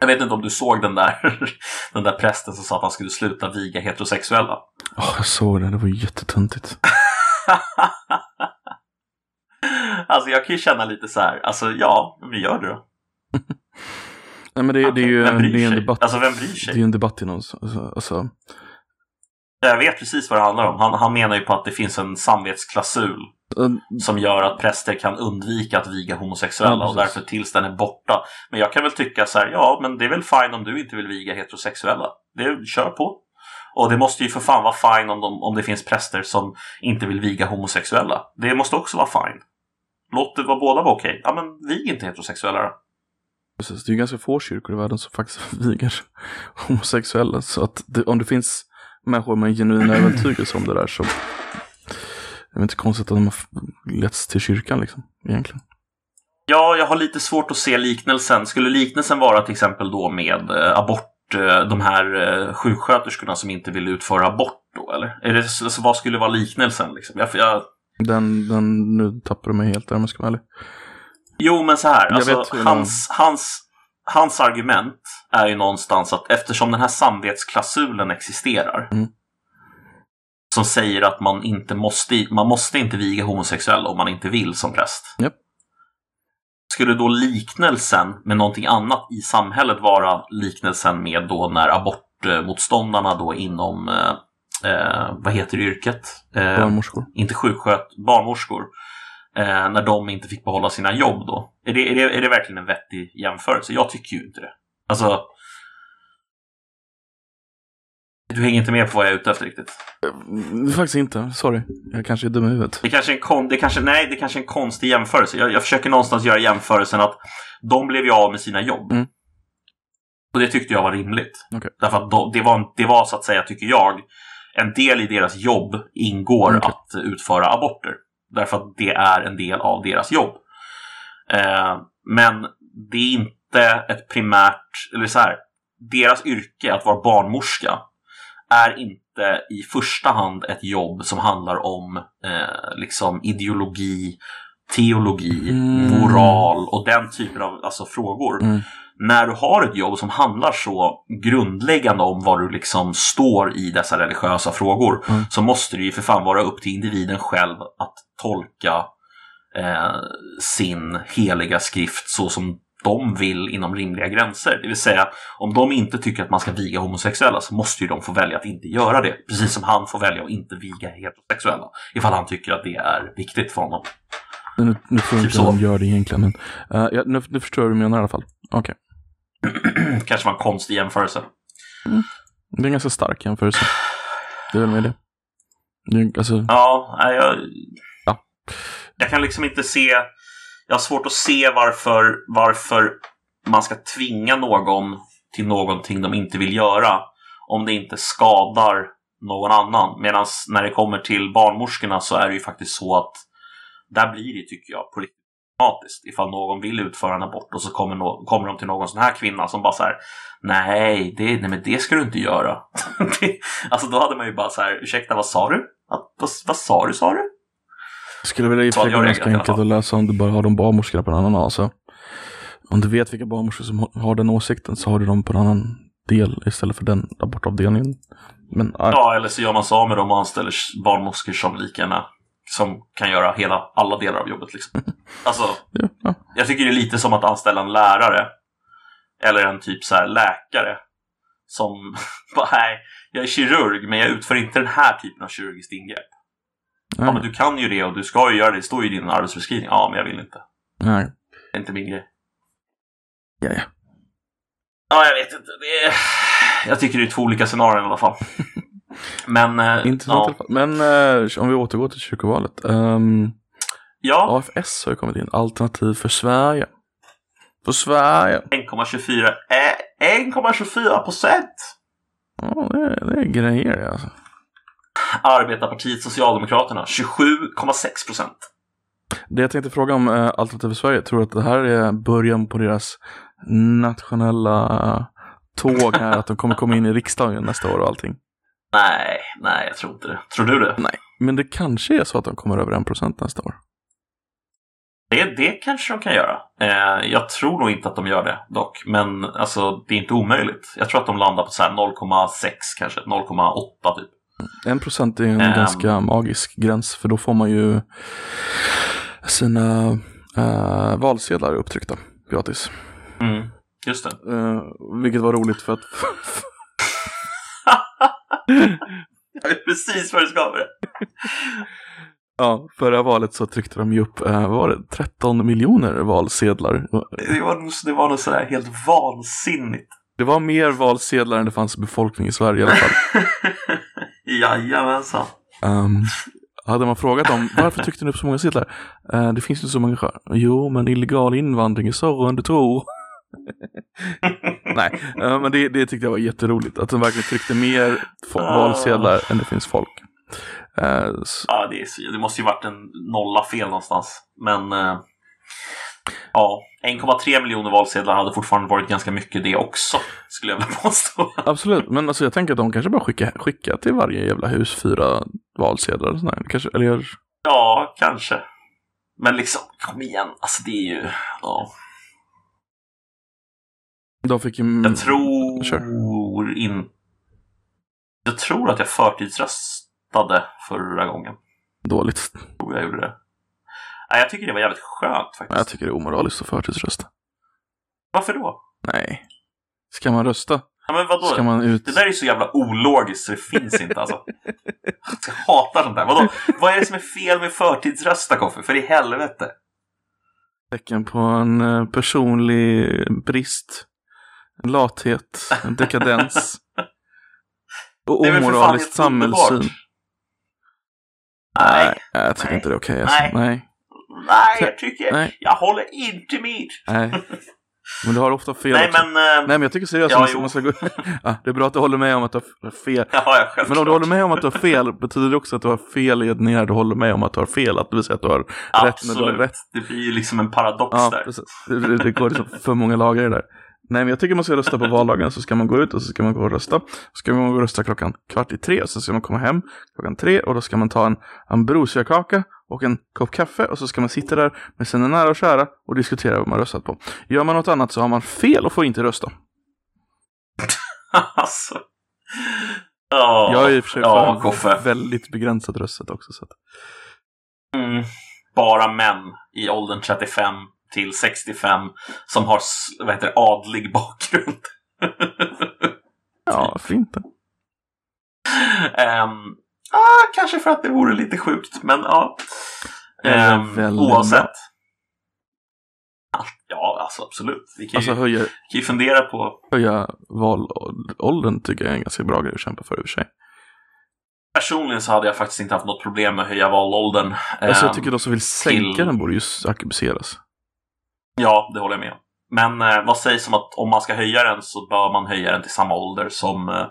Jag vet inte om du såg den där, [laughs] den där prästen som sa att han skulle sluta viga heterosexuella. Oh, jag såg det, det var jättetöntigt. [laughs] alltså jag kan ju känna lite så här, alltså ja, men gör det då. [laughs] Nej men det, okay. det är ju en, det är en debatt. Alltså vem bryr sig? Det är en debatt inom, alltså, alltså jag vet precis vad det handlar om. Han, han menar ju på att det finns en samvetsklausul mm. som gör att präster kan undvika att viga homosexuella ja, och därför tills den är borta. Men jag kan väl tycka så här, ja men det är väl fine om du inte vill viga heterosexuella. Det, kör på. Och det måste ju för fan vara fine om, de, om det finns präster som inte vill viga homosexuella. Det måste också vara fine. Låt det vara båda vara okej. Ja men vig inte heterosexuella då. Precis, det är ju ganska få kyrkor i världen som faktiskt [laughs] vigar homosexuella. Så att det, om det finns människor med en genuin övertygelse om det där så det är inte konstigt att de har letts till kyrkan liksom, egentligen. Ja, jag har lite svårt att se liknelsen. Skulle liknelsen vara till exempel då med eh, abort, eh, de här eh, sjuksköterskorna som inte vill utföra abort då, eller? Är det, alltså, vad skulle vara liknelsen liksom? Jag, jag... Den, den, nu tappar du mig helt där om jag ska vara ärlig. Jo, men så här, alltså, hans, hans, hans argument är ju någonstans att eftersom den här samvetsklausulen existerar mm. som säger att man inte måste, man måste inte viga homosexuella om man inte vill som präst. Yep. Skulle då liknelsen med någonting annat i samhället vara liknelsen med då när abortmotståndarna då inom eh, eh vad heter yrket? Eh, barnmorskor. Inte sjuksköt, barnmorskor när de inte fick behålla sina jobb då. Är det, är, det, är det verkligen en vettig jämförelse? Jag tycker ju inte det. Alltså... Du hänger inte med på vad jag är ute efter riktigt? Uh, faktiskt inte, sorry. Jag kanske är dum i huvudet. Det kanske är en, kon det kanske, nej, det kanske är en konstig jämförelse. Jag, jag försöker någonstans göra jämförelsen att de blev ju av med sina jobb. Mm. Och det tyckte jag var rimligt. Okay. Därför att då, det, var, det var så att säga, tycker jag, en del i deras jobb ingår okay. att utföra aborter. Därför att det är en del av deras jobb. Eh, men det är inte ett primärt, eller så här, deras yrke att vara barnmorska är inte i första hand ett jobb som handlar om eh, liksom ideologi, teologi, mm. moral och den typen av alltså, frågor. Mm. När du har ett jobb som handlar så grundläggande om vad du liksom står i dessa religiösa frågor mm. så måste det ju för fan vara upp till individen själv att tolka eh, sin heliga skrift så som de vill inom rimliga gränser. Det vill säga, om de inte tycker att man ska viga homosexuella så måste ju de få välja att inte göra det. Precis som han får välja att inte viga heterosexuella. Ifall han tycker att det är viktigt för honom. Nu, nu tror jag Typ inte så. de gör det egentligen, men eh, ja, nu, nu förstår jag vad du menar i alla fall. Okej. [clears throat] Kanske var en konstig jämförelse. Det är en ganska stark jämförelse. Det är väl med det. det alltså, Ja, jag... Ja. Jag kan liksom inte se... Jag har svårt att se varför, varför man ska tvinga någon till någonting de inte vill göra om det inte skadar någon annan. Medan när det kommer till barnmorskorna så är det ju faktiskt så att där blir det, tycker jag, på riktigt problematiskt. Ifall någon vill utföra en abort och så kommer, no kommer de till någon sån här kvinna som bara så här Nej, det, nej men det ska du inte göra. [laughs] det, alltså då hade man ju bara så här, ursäkta vad sa du? Att, vad, vad sa du sa du? skulle väl i och jag ganska enkelt att läsa om du bara har de barnmorskorna på en annan alltså. Om du vet vilka barnmorskor som har- den åsikten så har du dem på en annan del istället för den abortavdelningen. Men ja, Ja, eller så gör man sig av med dem och anställer barnmorskor som lika gärna som kan göra hela, alla delar av jobbet. Liksom. [laughs] Alltså, ja, ja. jag tycker det är lite som att anställa en lärare eller en typ så här läkare som [laughs] bara, nej, jag är kirurg men jag utför inte den här typen av kirurgiskt ingrepp. Ja, men du kan ju det och du ska ju göra det, det står ju i din arbetsbeskrivning. Ja, men jag vill inte. nej. Det är inte min grej. Ja, ja. Ja, jag vet inte. Är... Jag tycker det är två olika scenarion i alla fall. [laughs] Men, eh, Intressant ja. Men eh, om vi återgår till kyrkovalet. Um, ja, AFS har ju kommit in. Alternativ för Sverige. För Sverige. 1,24 eh, 1,24 procent. Ja, det, är- det är grejer det, alltså. Arbetarpartiet Socialdemokraterna 27,6 procent. Det jag tänkte fråga om eh, Alternativ för Sverige. Tror du att det här är början på deras nationella tåg här? att de kommer komma in i riksdagen nästa år och allting? Nej, nej, jag tror inte det. Tror du det? Nej, men det kanske är så att de kommer över en procent nästa år. Det, det kanske de kan göra. Eh, jag tror nog inte att de gör det dock. Men alltså, det är inte omöjligt. Jag tror att de landar på så här 0,6 kanske, 0,8 typ. En procent är en Ehm. ganska magisk gräns för då får man ju sina eh, valsedlar upptryckta gratis. Mm, just det. Eh, vilket var roligt för att [laughs] Jag vet precis vad du ska med ja, förra valet så tryckte de ju upp, eh, var det, 13 miljoner valsedlar. Det var, nog- det var nog sådär helt vansinnigt. Det var mer valsedlar än det fanns befolkning i Sverige i alla fall. [laughs] Jajamensan. Um, hade man frågat dem varför tryckte ni upp så många sedlar? Eh, det finns ju så många. Jo, men illegal invandring är större än du tror. Nej, eh, men det, det tyckte jag var jätteroligt. Att de verkligen tryckte mer Ah. valsedlar än det finns folk. S- Ja, det, är, det måste ju varit en nolla fel någonstans. Men eh, ja, 1,3 miljoner valsedlar hade fortfarande varit ganska mycket det också, skulle jag vilja påstå. absolut, men alltså, jag tänker att de kanske bara skickar skicka till varje jävla hus fyra valsedlar. och sådär. Kanske, eller Ja, kanske. Men liksom, kom igen. Alltså det är ju... Ja. De fick ju... Jag tror Kör. in... Jag tror att jag förtidsröstade förra gången. Dåligt. Jag tror jag gjorde det. Nej, jag tycker det var jävligt skönt faktiskt. Jag tycker det är omoraliskt att förtidsrösta. Varför då? Nej. Ska man rösta? Ja, men vadå? Ska man ut... Det där är så jävla ologiskt så det finns inte alltså. Jag hatar sånt där. Vadå? Vad är det som är fel med förtidsrösta Koffe? För i helvete. tecken på en eh, personlig brist, en lathet, en dekadens [laughs] och omoraliskt samhällssyn. Nej, Nej, jag tycker Nej. inte det är okej. alltså. Nej. Nej, nej, jag tycker... Nej. Jag håller inte med. nej. Men du har ofta fel Nej, men... eh, Nej, men jag tycker seriöst Ja, jo. man ska gå... [laughs] ja, Det är bra att du håller med om att du har fel. Ja. Men om du håller med om att du har fel, betyder det också att du har fel i när du håller med om att du har fel? Att det vill säga att du har rätt när du har Absolut. rätt? Det blir ju liksom en paradox Ja, där. precis. Det, det, går liksom för många lagar i det där. Nej, men jag tycker man ska rösta på valdagen, så ska man gå ut och så ska man gå och rösta. Så ska man gå och rösta klockan kvart i tre, så ska man komma hem klockan tre och då ska man ta en ambrosiakaka och en kopp kaffe och så ska man sitta där med sina nära och kära och diskutera vad man röstat på. Gör man något annat så har man fel och får inte rösta. [laughs] alltså. Ja, Jag är i och för sig för Koffe. väldigt begränsat röstet också. Så att... Mm. Bara män i åldern 35 till 65 som har vad heter adlig bakgrund. ja, inte? Um, ah, kanske för att det vore lite sjukt, men ja. Um, oavsett. Ja, alltså absolut. Vi kan, alltså, ju, höja, kan ju fundera på... Höja valåldern tycker jag är en ganska bra grej att kämpa för i och för sig. Personligen så hade jag faktiskt inte haft något problem med att höja valåldern. Alltså jag tycker de som vill sänka till... den borde ju arkebuseras. Ja, det håller jag med om. Men eh, vad sägs om att om man ska höja den så bör man höja den till samma ålder som eh,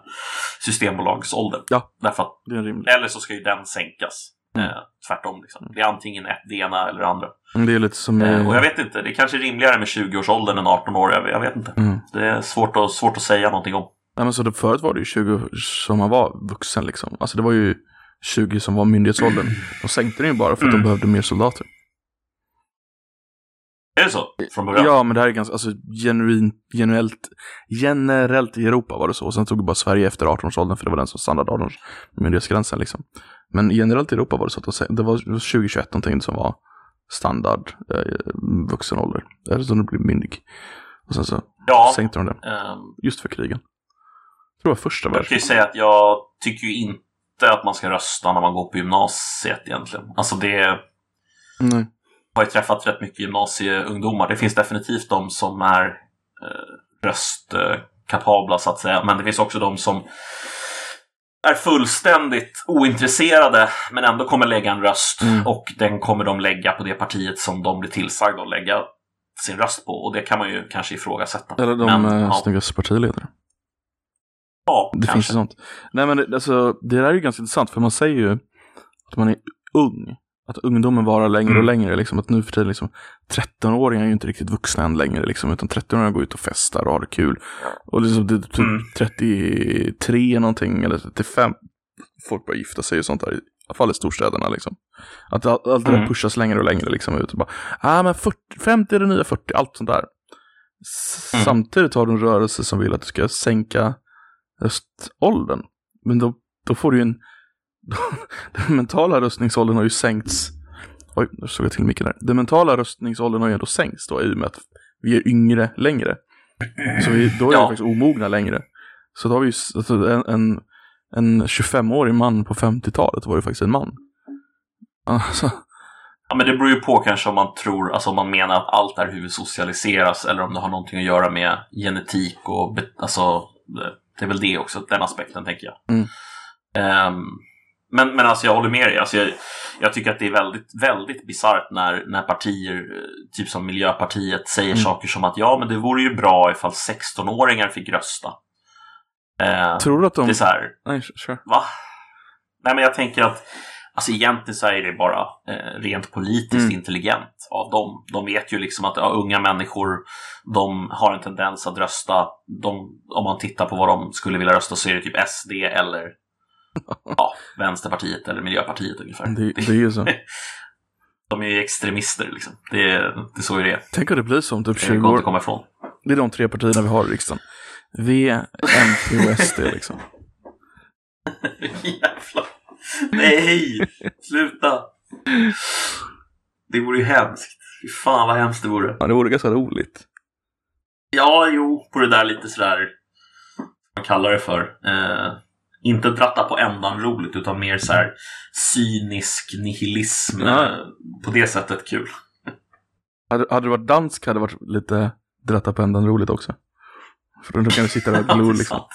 Systembolagsåldern. Ja, Därför att, det är rimligt. Eller så ska ju den sänkas. Mm. Eh, tvärtom. Liksom. Det är antingen ett, det ena eller det andra. Det är lite som... Eh, och jag vet inte, det kanske är rimligare med 20-årsåldern än 18 år. Jag, jag vet inte. Mm. Det är svårt att, svårt att säga någonting om. Nej, men så det, förut var det ju 20 som man var vuxen liksom. Alltså det var ju 20 som var myndighetsåldern. De sänkte den ju bara för att mm. de behövde mer soldater. Är det så? Från början? Ja, men det här är ganska, alltså genuint, genuellt, generellt i Europa var det så. Och sen tog bara Sverige efter 18-årsåldern för det var den som standard myndighetsgränsen liksom. Men generellt i Europa var det så att det var 2021 någonting som var standard eh, vuxen ålder. Eller så de blev myndig. Och sen så ja, sänkte de det. Um, just för krigen. Jag tror det var första världskriget. Jag kan ju säga att jag tycker ju inte att man ska rösta när man går på gymnasiet egentligen. Alltså det... Nej har ju träffat rätt mycket gymnasieungdomar. Det finns definitivt de som är eh, röstkapabla så att säga. Men det finns också de som är fullständigt ointresserade men ändå kommer lägga en röst mm. och den kommer de lägga på det partiet som de blir tillsagda att lägga sin röst på och det kan man ju kanske ifrågasätta. Eller de men, eh, ja. snyggaste partiledare. Ja, det kanske. finns ju sånt. Nej men alltså, det där är ju ganska intressant för man säger ju att man är ung att ungdomen varar längre mm. och längre. Liksom, att nu för tiden, liksom, 13-åringar är ju inte riktigt vuxna än längre. Liksom, utan 13-åringar går ut och festar och har det kul. Och liksom, det typ mm. 33 någonting, eller 35. Folk börjar gifta sig och sånt där. I alla fall i storstäderna. Liksom. Att allt, allt det där mm. pushas längre och längre. Liksom, ut och bara, ah, men 40, 50 är det nya 40, allt sånt där. Mm. Samtidigt har du en rörelse som vill att du ska sänka röståldern. Men då, då får du ju en [laughs] den mentala röstningsåldern har ju sänkts. Oj, nu såg jag till micken där. Den mentala röstningsåldern har ju ändå sänkts då i och med att vi är yngre längre. Så vi, då är ja. vi faktiskt omogna längre. Så då har vi ju alltså, en, en, en 25-årig man på 50-talet var ju faktiskt en man. Alltså. Ja, men det beror ju på kanske om man tror, alltså om man menar att allt är hur vi socialiseras eller om det har någonting att göra med genetik och alltså det är väl det också, den aspekten tänker jag. Mm. Um, men, men alltså jag håller med dig. Alltså jag, jag tycker att det är väldigt, väldigt bisarrt när, när partier, eh, typ som Miljöpartiet, säger mm. saker som att ja, men det vore ju bra ifall 16-åringar fick rösta. Eh, Tror du att de... Det är så här, Nej, sure. Va? Nej, men jag tänker att Alltså egentligen så är det bara eh, rent politiskt mm. intelligent av dem. De vet ju liksom att ja, unga människor, de har en tendens att rösta. De, om man tittar på vad de skulle vilja rösta så är det typ SD eller ja, Vänsterpartiet eller Miljöpartiet ungefär. Det, det är ju så. [laughs] De är ju extremister liksom. Det är, det är så det är. Tänk om det blir så om typ 20 år. komma ifrån. Det är de tre partierna vi har i riksdagen. V, MP och SD [laughs] liksom. Jävlar. Nej! Sluta! Det vore ju hemskt. Fy fan vad hemskt det vore. Ja, det vore ganska roligt. Ja, jo, på det där lite sådär, vad man kallar det för. Eh, inte dratta på ändan roligt utan mer så här cynisk nihilism. Ja. På det sättet kul. Hade, hade det varit dansk hade det varit lite dratta på ändan roligt också. För då kan du sitta där och [laughs] glo liksom. [laughs]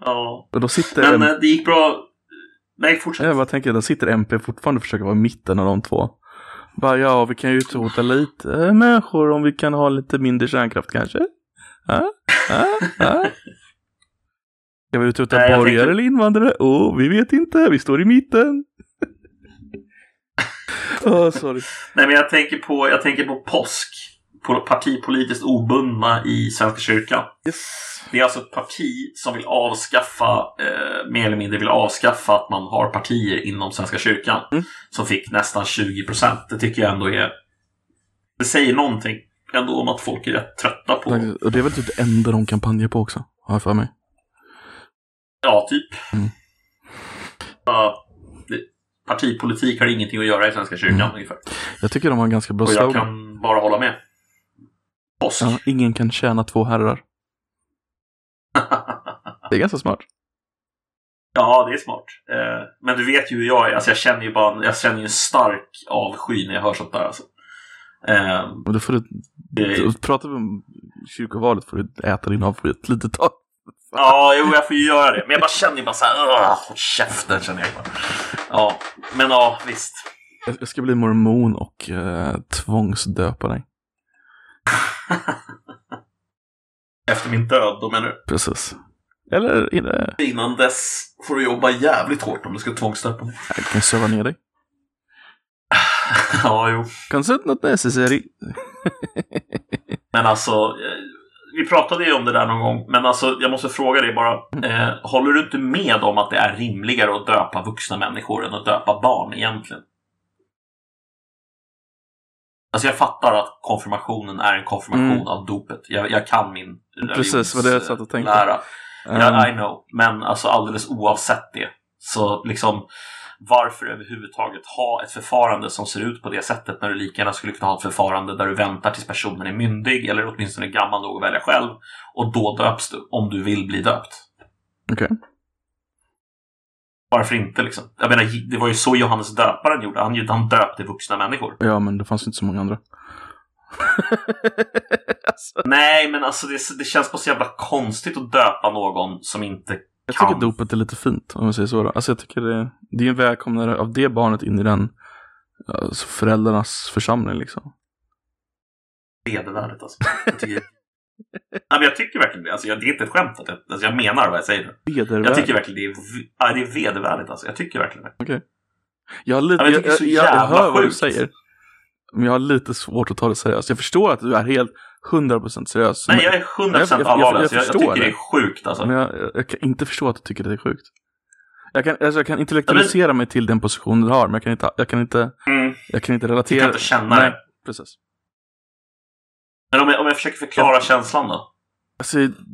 ja. Och då sitter Men en... Eh, det gick bra. Nej, fortsätt. Jag bara tänker, då sitter MP fortfarande och försöker vara i mitten av de två. Bara, ja, vi kan ju utrota lite människor om vi kan ha lite mindre kärnkraft kanske. Ja. Ska vi utrota borgare tänkte... eller invandrare? Oh, vi vet inte. Vi står i mitten. [laughs] oh, sorry. Nej, men jag tänker på, jag tänker på påsk. På partipolitiskt obundna i Svenska kyrkan. Yes. Det är alltså ett parti som vill avskaffa, eh, mer eller mindre vill avskaffa att man har partier inom Svenska kyrkan. Mm. Som fick nästan 20 procent. Det tycker jag ändå är... Det säger någonting ändå om att folk är rätt trötta på... Och det är väl typ det enda de kampanjer på också, har jag för mig. Ja, typ. Mm. Uh, partipolitik har ingenting att göra i Svenska kyrkan mm. ungefär. Jag tycker de har en ganska bra Och jag slogan. kan bara hålla med. Påsk. Ja, ingen kan tjäna två herrar. [laughs] Det är ganska smart. Ja, det är smart. Eh, men du vet ju hur jag är. Alltså, jag känner ju bara jag känner ju en stark avsky när jag hör sånt där. Alltså. Eh, Och då får du, det, då pratar vi om kyrkovalet får du äta din avsky ett litet tag. ja, jo, jag får ju göra det. Men jag bara känner ju bara så här, "Ugh, håll käften känner jag bara. Ja, men ja, visst. Jag ska bli mormon och eh, tvångsdöpa dig. [laughs] Efter min död, då menar du? Precis. Eller inte. Innan dess får du jobba jävligt hårt om du ska tvångsstöpa mig. Jag kan söva ner dig. [laughs] ja, jo. Kanske inte något necessary. Men alltså, eh, vi pratade ju om det där någon gång, men alltså jag måste fråga dig bara. Eh, håller du inte med om att det är rimligare att döpa vuxna människor än att döpa barn egentligen? Alltså jag fattar att konfirmationen är en konfirmation Mm. av dopet. Jag, jag kan min Precis, vad det jag satt och tänkte. lära. Eh, Ja, I know. Men alltså alldeles oavsett det. Så liksom varför överhuvudtaget ha ett förfarande som ser ut på det sättet när du lika gärna skulle kunna ha ett förfarande där du väntar tills personen är myndig eller åtminstone gammal nog att välja själv och då döps du om du vill bli döpt. Okej. Varför inte liksom? Jag menar, det var ju så Johannes döparen gjorde. Han, han döpte vuxna människor. Ja, men det fanns inte så många andra. [laughs] alltså, Nej, men alltså det, det känns bara så jävla konstigt att döpa någon som inte jag tycker dopet är lite fint, om jag säger så. Då. Alltså jag tycker det, det är en välkomnare av det barnet in i den alltså föräldrarnas församling liksom. vedervärdigt alltså. Jag tycker, Nej, men jag tycker verkligen det. Alltså, jag, det är inte ett skämt. Att jag, alltså, jag menar vad jag säger. Jag Vedervärdigt. tycker verkligen det är, ja, det är vedervärdigt. Alltså. Jag tycker verkligen det. Jag har lite, Ja, jag, jag jag, jag, jag hör vad du sjukt. säger. Men jag har lite svårt att ta det seriöst. Jag förstår att du är helt 100% seriös. Nej, men, jag är 100% jag- jag- allvarlig. jag. Jag, jag förstår tycker det det. är sjukt. Alltså. men jag, jag kan inte förstå att du tycker det är sjukt. Jag kan, alltså jag kan intellektualisera mig till den position du har, men jag kan inte, jag kan inte, Mm. jag kan inte Du relatera. kan inte känna Nej, det. precis. Men om jag, om jag försöker förklara känslan då? Alltså, jag tror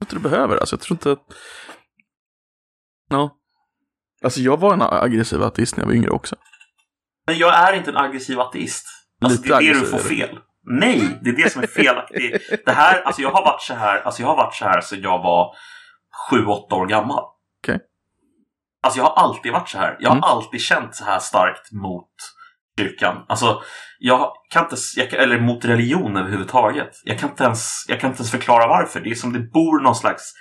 inte du behöver. Alltså, jag tror inte att... Ja. Alltså, jag var en aggressiv ateist när jag var yngre också. Men jag är inte en aggressiv ateist. Alltså, Lite det är det du får du. fel. Nej, det är det som är felaktigt. Det här, alltså jag har varit så här, alltså jag har varit så här sedan jag var sju, åtta år gammal. Okej. Alltså jag har alltid varit så här. Jag har Mm. alltid känt så här starkt mot kyrkan. Alltså, jag kan inte, jag, kan- eller mot religion överhuvudtaget. Jag kan, inte ens, jag kan inte ens förklara varför. Det är som det bor någon slags...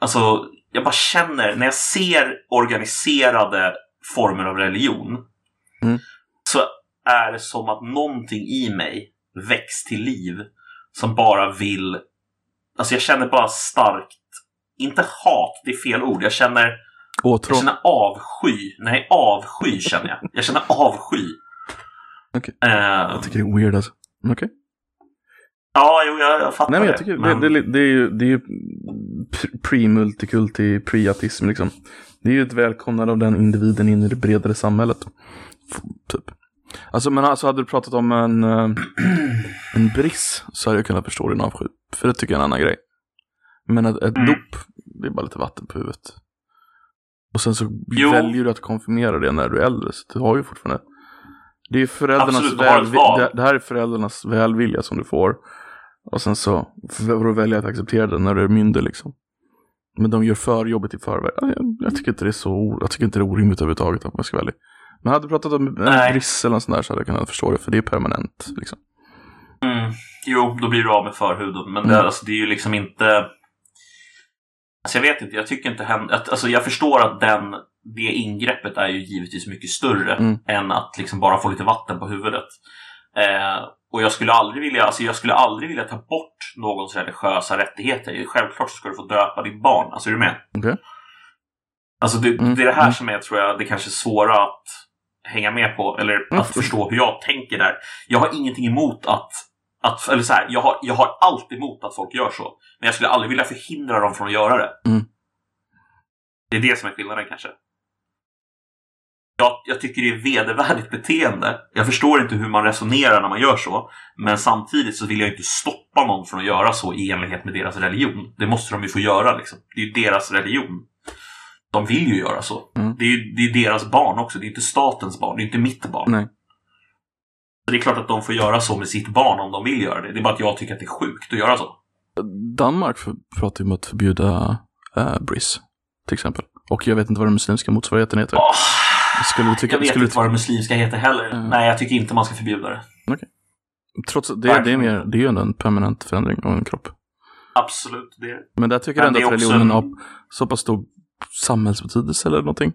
Alltså, jag bara känner, när jag ser organiserade former av religion Mm. så är det som att någonting i mig väcks till liv som bara vill... Alltså jag känner bara starkt, inte hat, det är fel ord. Jag känner, jag Åtrå. känner avsky. Nej, avsky känner jag. Jag känner avsky. Okej. Eh, Jag tycker det är weird alltså. Men Okej. ja, jo, jag, jag fattar Nej, men jag det. tycker men- det, det, det är ju, det är ju pre- pre-multikulti, pre-ateism liksom. Det är ju ett välkomnande av den individen in i det bredare samhället. Typ. Alltså, men alltså hade du pratat om en, eh, en briss så hade jag kunnat förstå din avsky. För det tycker jag är en annan grej. Men ett, ett Mm. dop, det är bara lite vatten på huvudet. Och sen så Jo. väljer du att konfirmera det när du är äldre. Så du har ju fortfarande... Det är föräldrarnas Absolut, välvilja. Det, det här är föräldrarnas välvilja som du får. Och sen så får du välja att acceptera det när du är myndig liksom. Men de gör för jobbet i förväg. Ja, Jag, jag tycker inte det är så jag tycker inte det är orimligt överhuvudtaget om jag ska vara ärlig. Men hade du pratat om en Nej. briss eller något sånt där så hade jag kunnat förstå det. För det är permanent liksom. Mm. Jo, då blir du av med förhuden. Men det, Mm. alltså, det är ju liksom inte... Alltså jag vet inte, jag tycker inte att, alltså jag förstår att den, det ingreppet är ju givetvis mycket större Mm. än att liksom bara få lite vatten på huvudet. Eh, och jag skulle aldrig vilja, alltså jag skulle aldrig vilja ta bort någons religiösa rättigheter. Självklart ska du få döpa ditt barn. Alltså är du med? Okej. Alltså det, Mm, det är det här mm. som är, tror jag, det kanske svåra att hänga med på. Eller Mm. att förstå hur jag tänker där. Jag har ingenting emot att, att eller så här, jag har, jag har alltid emot att folk gör så. Men jag skulle aldrig vilja förhindra dem från att göra det. Mm. Det är det som är skillnaden kanske. Jag, jag tycker det är vedervärdigt beteende. Jag förstår inte hur man resonerar när man gör så. Men samtidigt så vill jag inte stoppa någon från att göra så i enlighet med deras religion. Det måste de ju få göra liksom. Det är ju deras religion. De vill ju göra så. Mm. Det är ju det är deras barn också. Det är inte statens barn. Det är inte mitt barn. Nej. Det är klart att de får göra så med sitt barn om de vill göra det. Det är bara att jag tycker att det är sjukt att göra så. Danmark pratar ju om att förbjuda äh, Briss, till exempel. Och jag vet inte vad den muslimska motsvarigheten heter. Oh, skulle du tycka, jag vet skulle inte vad det muslimska heter heller. Mm. Nej, jag tycker inte man ska förbjuda det. Trots att det, det, är mer, det är ju ändå en permanent förändring av en kropp. Absolut. Det är... Men där tycker jag ändå att också religionen en- har så pass stor samhällsbetydelse eller någonting.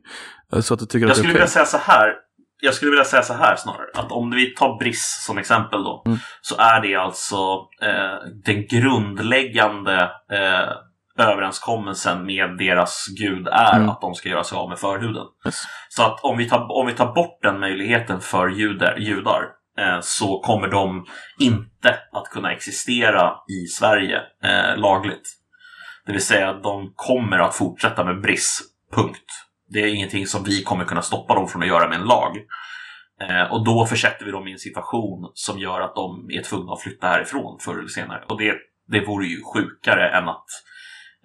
Eh, Så att du tycker Jag att det är skulle okej. vilja säga så här. Jag skulle vilja säga så här snarare. Att om vi tar Briss som exempel då. Mm. Så är det alltså eh, den grundläggande eh, överenskommelsen med deras gud är Mm. att de ska göra sig av med förhuden. Yes. Så att om vi tar, om vi tar bort den möjligheten för judar, judar eh, så kommer de inte att kunna existera i Sverige eh, lagligt. Det vill säga att de kommer att fortsätta med Briss, punkt. Det är ingenting som vi kommer kunna stoppa dem från att göra med en lag. Eh, och då försätter vi dem i en situation som gör att de är tvungna att flytta härifrån förr eller senare. Och det, det vore ju sjukare än att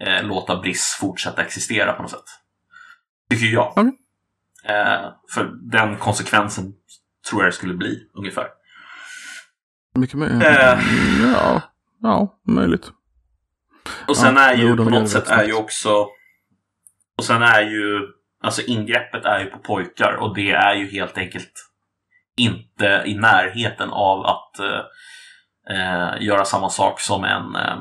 eh, låta Briss fortsätta existera på något sätt. Tycker jag. Okej. Eh, för den konsekvensen tror jag det skulle bli ungefär. Mycket möjligt. Eh. Ja, ja, möjligt. Och sen Ja, är ju på något sätt är ju också och sen är ju alltså ingreppet är ju på pojkar och det är ju helt enkelt inte i närheten av att eh, eh, göra samma sak som en eh,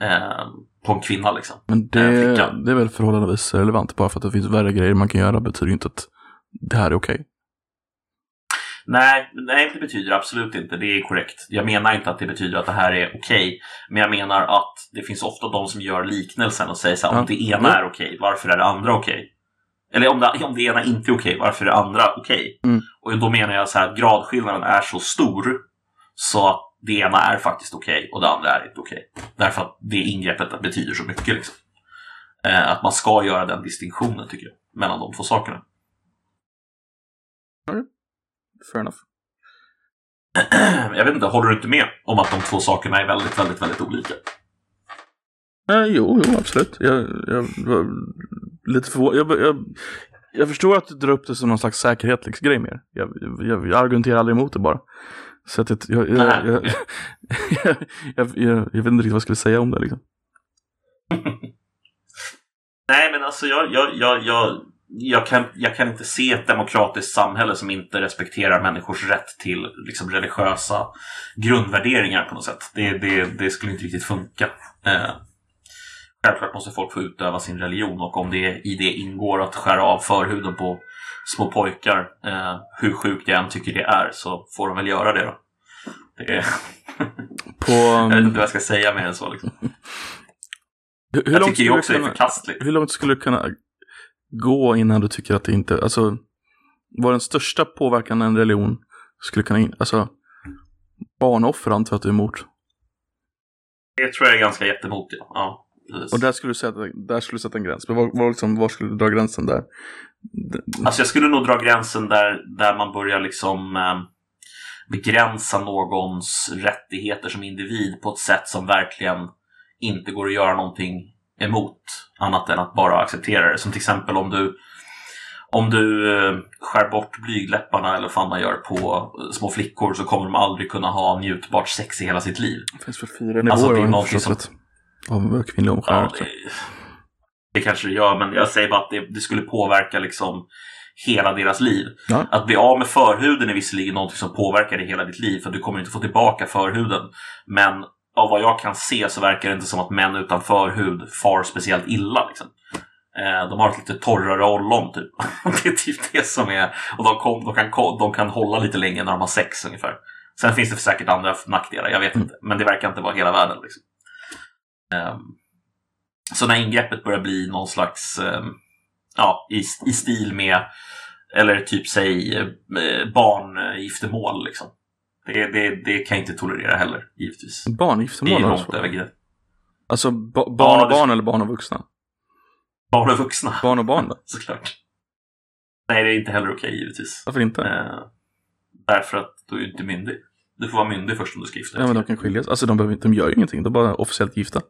eh, på en kvinna liksom. Men det, det är väl förhållandevis relevant. Bara för att det finns värre grejer man kan göra betyder ju inte att det här är okej. Nej, nej, det betyder absolut inte. Det är korrekt. Jag menar inte att det betyder att det här är okej. Men jag menar att det finns ofta de som gör liknelsen och säger så här, Ja. om det ena är okej, varför är det andra okej? Eller om det, om det ena inte är okej, varför är det andra okej? Mm. Och då menar jag så här att gradskillnaden är så stor så att det ena är faktiskt okej och det andra är inte okej. Därför att det ingreppet betyder så mycket. Liksom. Eh, att man ska göra den distinktionen tycker jag, mellan de två sakerna. Fair enough. [clears throat] Jag vet inte, håller du inte med om att de två sakerna är väldigt, väldigt, väldigt olika? Eh, jo, jo, absolut. Jag, jag var lite förvånad. Jag, jag, jag förstår att du drar upp det som någon slags säkerhetsgrej mer. Jag, jag, jag argumenterar aldrig emot det bara. Så att jag, jag, jag, [laughs] vet inte riktigt vad jag skulle säga om det liksom. [laughs] Nej, men alltså jag, jag, jag, jag, kan, jag kan inte se ett demokratiskt samhälle som inte respekterar människors rätt till liksom, religiösa grundvärderingar på något sätt. Det, det, det skulle inte riktigt funka. Eh, självklart måste folk få utöva sin religion och om det i det ingår att skära av förhuden på små pojkar, eh, hur sjukt jag än tycker det är, så får de väl göra det då. Det är, [laughs] På, jag vet um, inte vad jag ska säga mer än så. Liksom. hur, hur, Jag tycker det också du är kunna, förkastligt. hur långt skulle du kunna gå innan du tycker att det inte, alltså, vad den största påverkan en religion skulle kunna, in, alltså, barnoffer antar jag att du är emot. Det tror jag är ganska jättemot. Ja. Ja, precis. Och där skulle du sätta, där skulle du sätta en gräns. Men var, var, liksom, var skulle du dra gränsen där? Alltså jag skulle nog dra gränsen där, där man börjar liksom eh, begränsa någons rättigheter som individ på ett sätt som verkligen inte går att göra någonting emot annat än att bara acceptera det. Som till exempel om du om du eh, skär bort blygdläpparna eller vad man gör på eh, små flickor så kommer de aldrig kunna ha njutbart sex i hela sitt liv. Det finns väl fyra nivåer Alltså, det är någonting som-. Av kvinnlig Ja, omskärelse. det, det kanske det gör, men jag säger bara att det, det skulle påverka liksom hela deras liv. Ja. Att bli av med förhuden är visserligen något som påverkar dig hela ditt liv, för du kommer inte få tillbaka förhuden. Men av vad jag kan se så verkar det inte som att män utan förhud far speciellt illa. Liksom. Eh, De har ett lite torrare ollon typ. [laughs] Det är typ det som är... Och de, kom, de, kan, de kan hålla lite längre när de har sex ungefär. Sen finns det säkert andra nackdelar, jag vet Mm. inte. Men det verkar inte vara hela världen. Liksom. Ehm, så när ingreppet börjar bli någon slags, ehm, ja, i, i stil med, eller typ säg eh, barngiftermål liksom. Det, det, det kan jag inte tolerera heller, givetvis. Det Barngiftermål är har du långt över gränsen. Alltså ba- barn Ja, och det- barn eller barn och vuxna? Barn och vuxna, Barn och barn då? [laughs] såklart. Nej, det är inte heller okej, givetvis. Varför inte? Eh, därför att du är inte myndig. Du får vara myndig först om du ska gifta dig. Ja men de kan skiljas. Alltså de, behöver, de gör ju ingenting. De är bara officiellt gifta.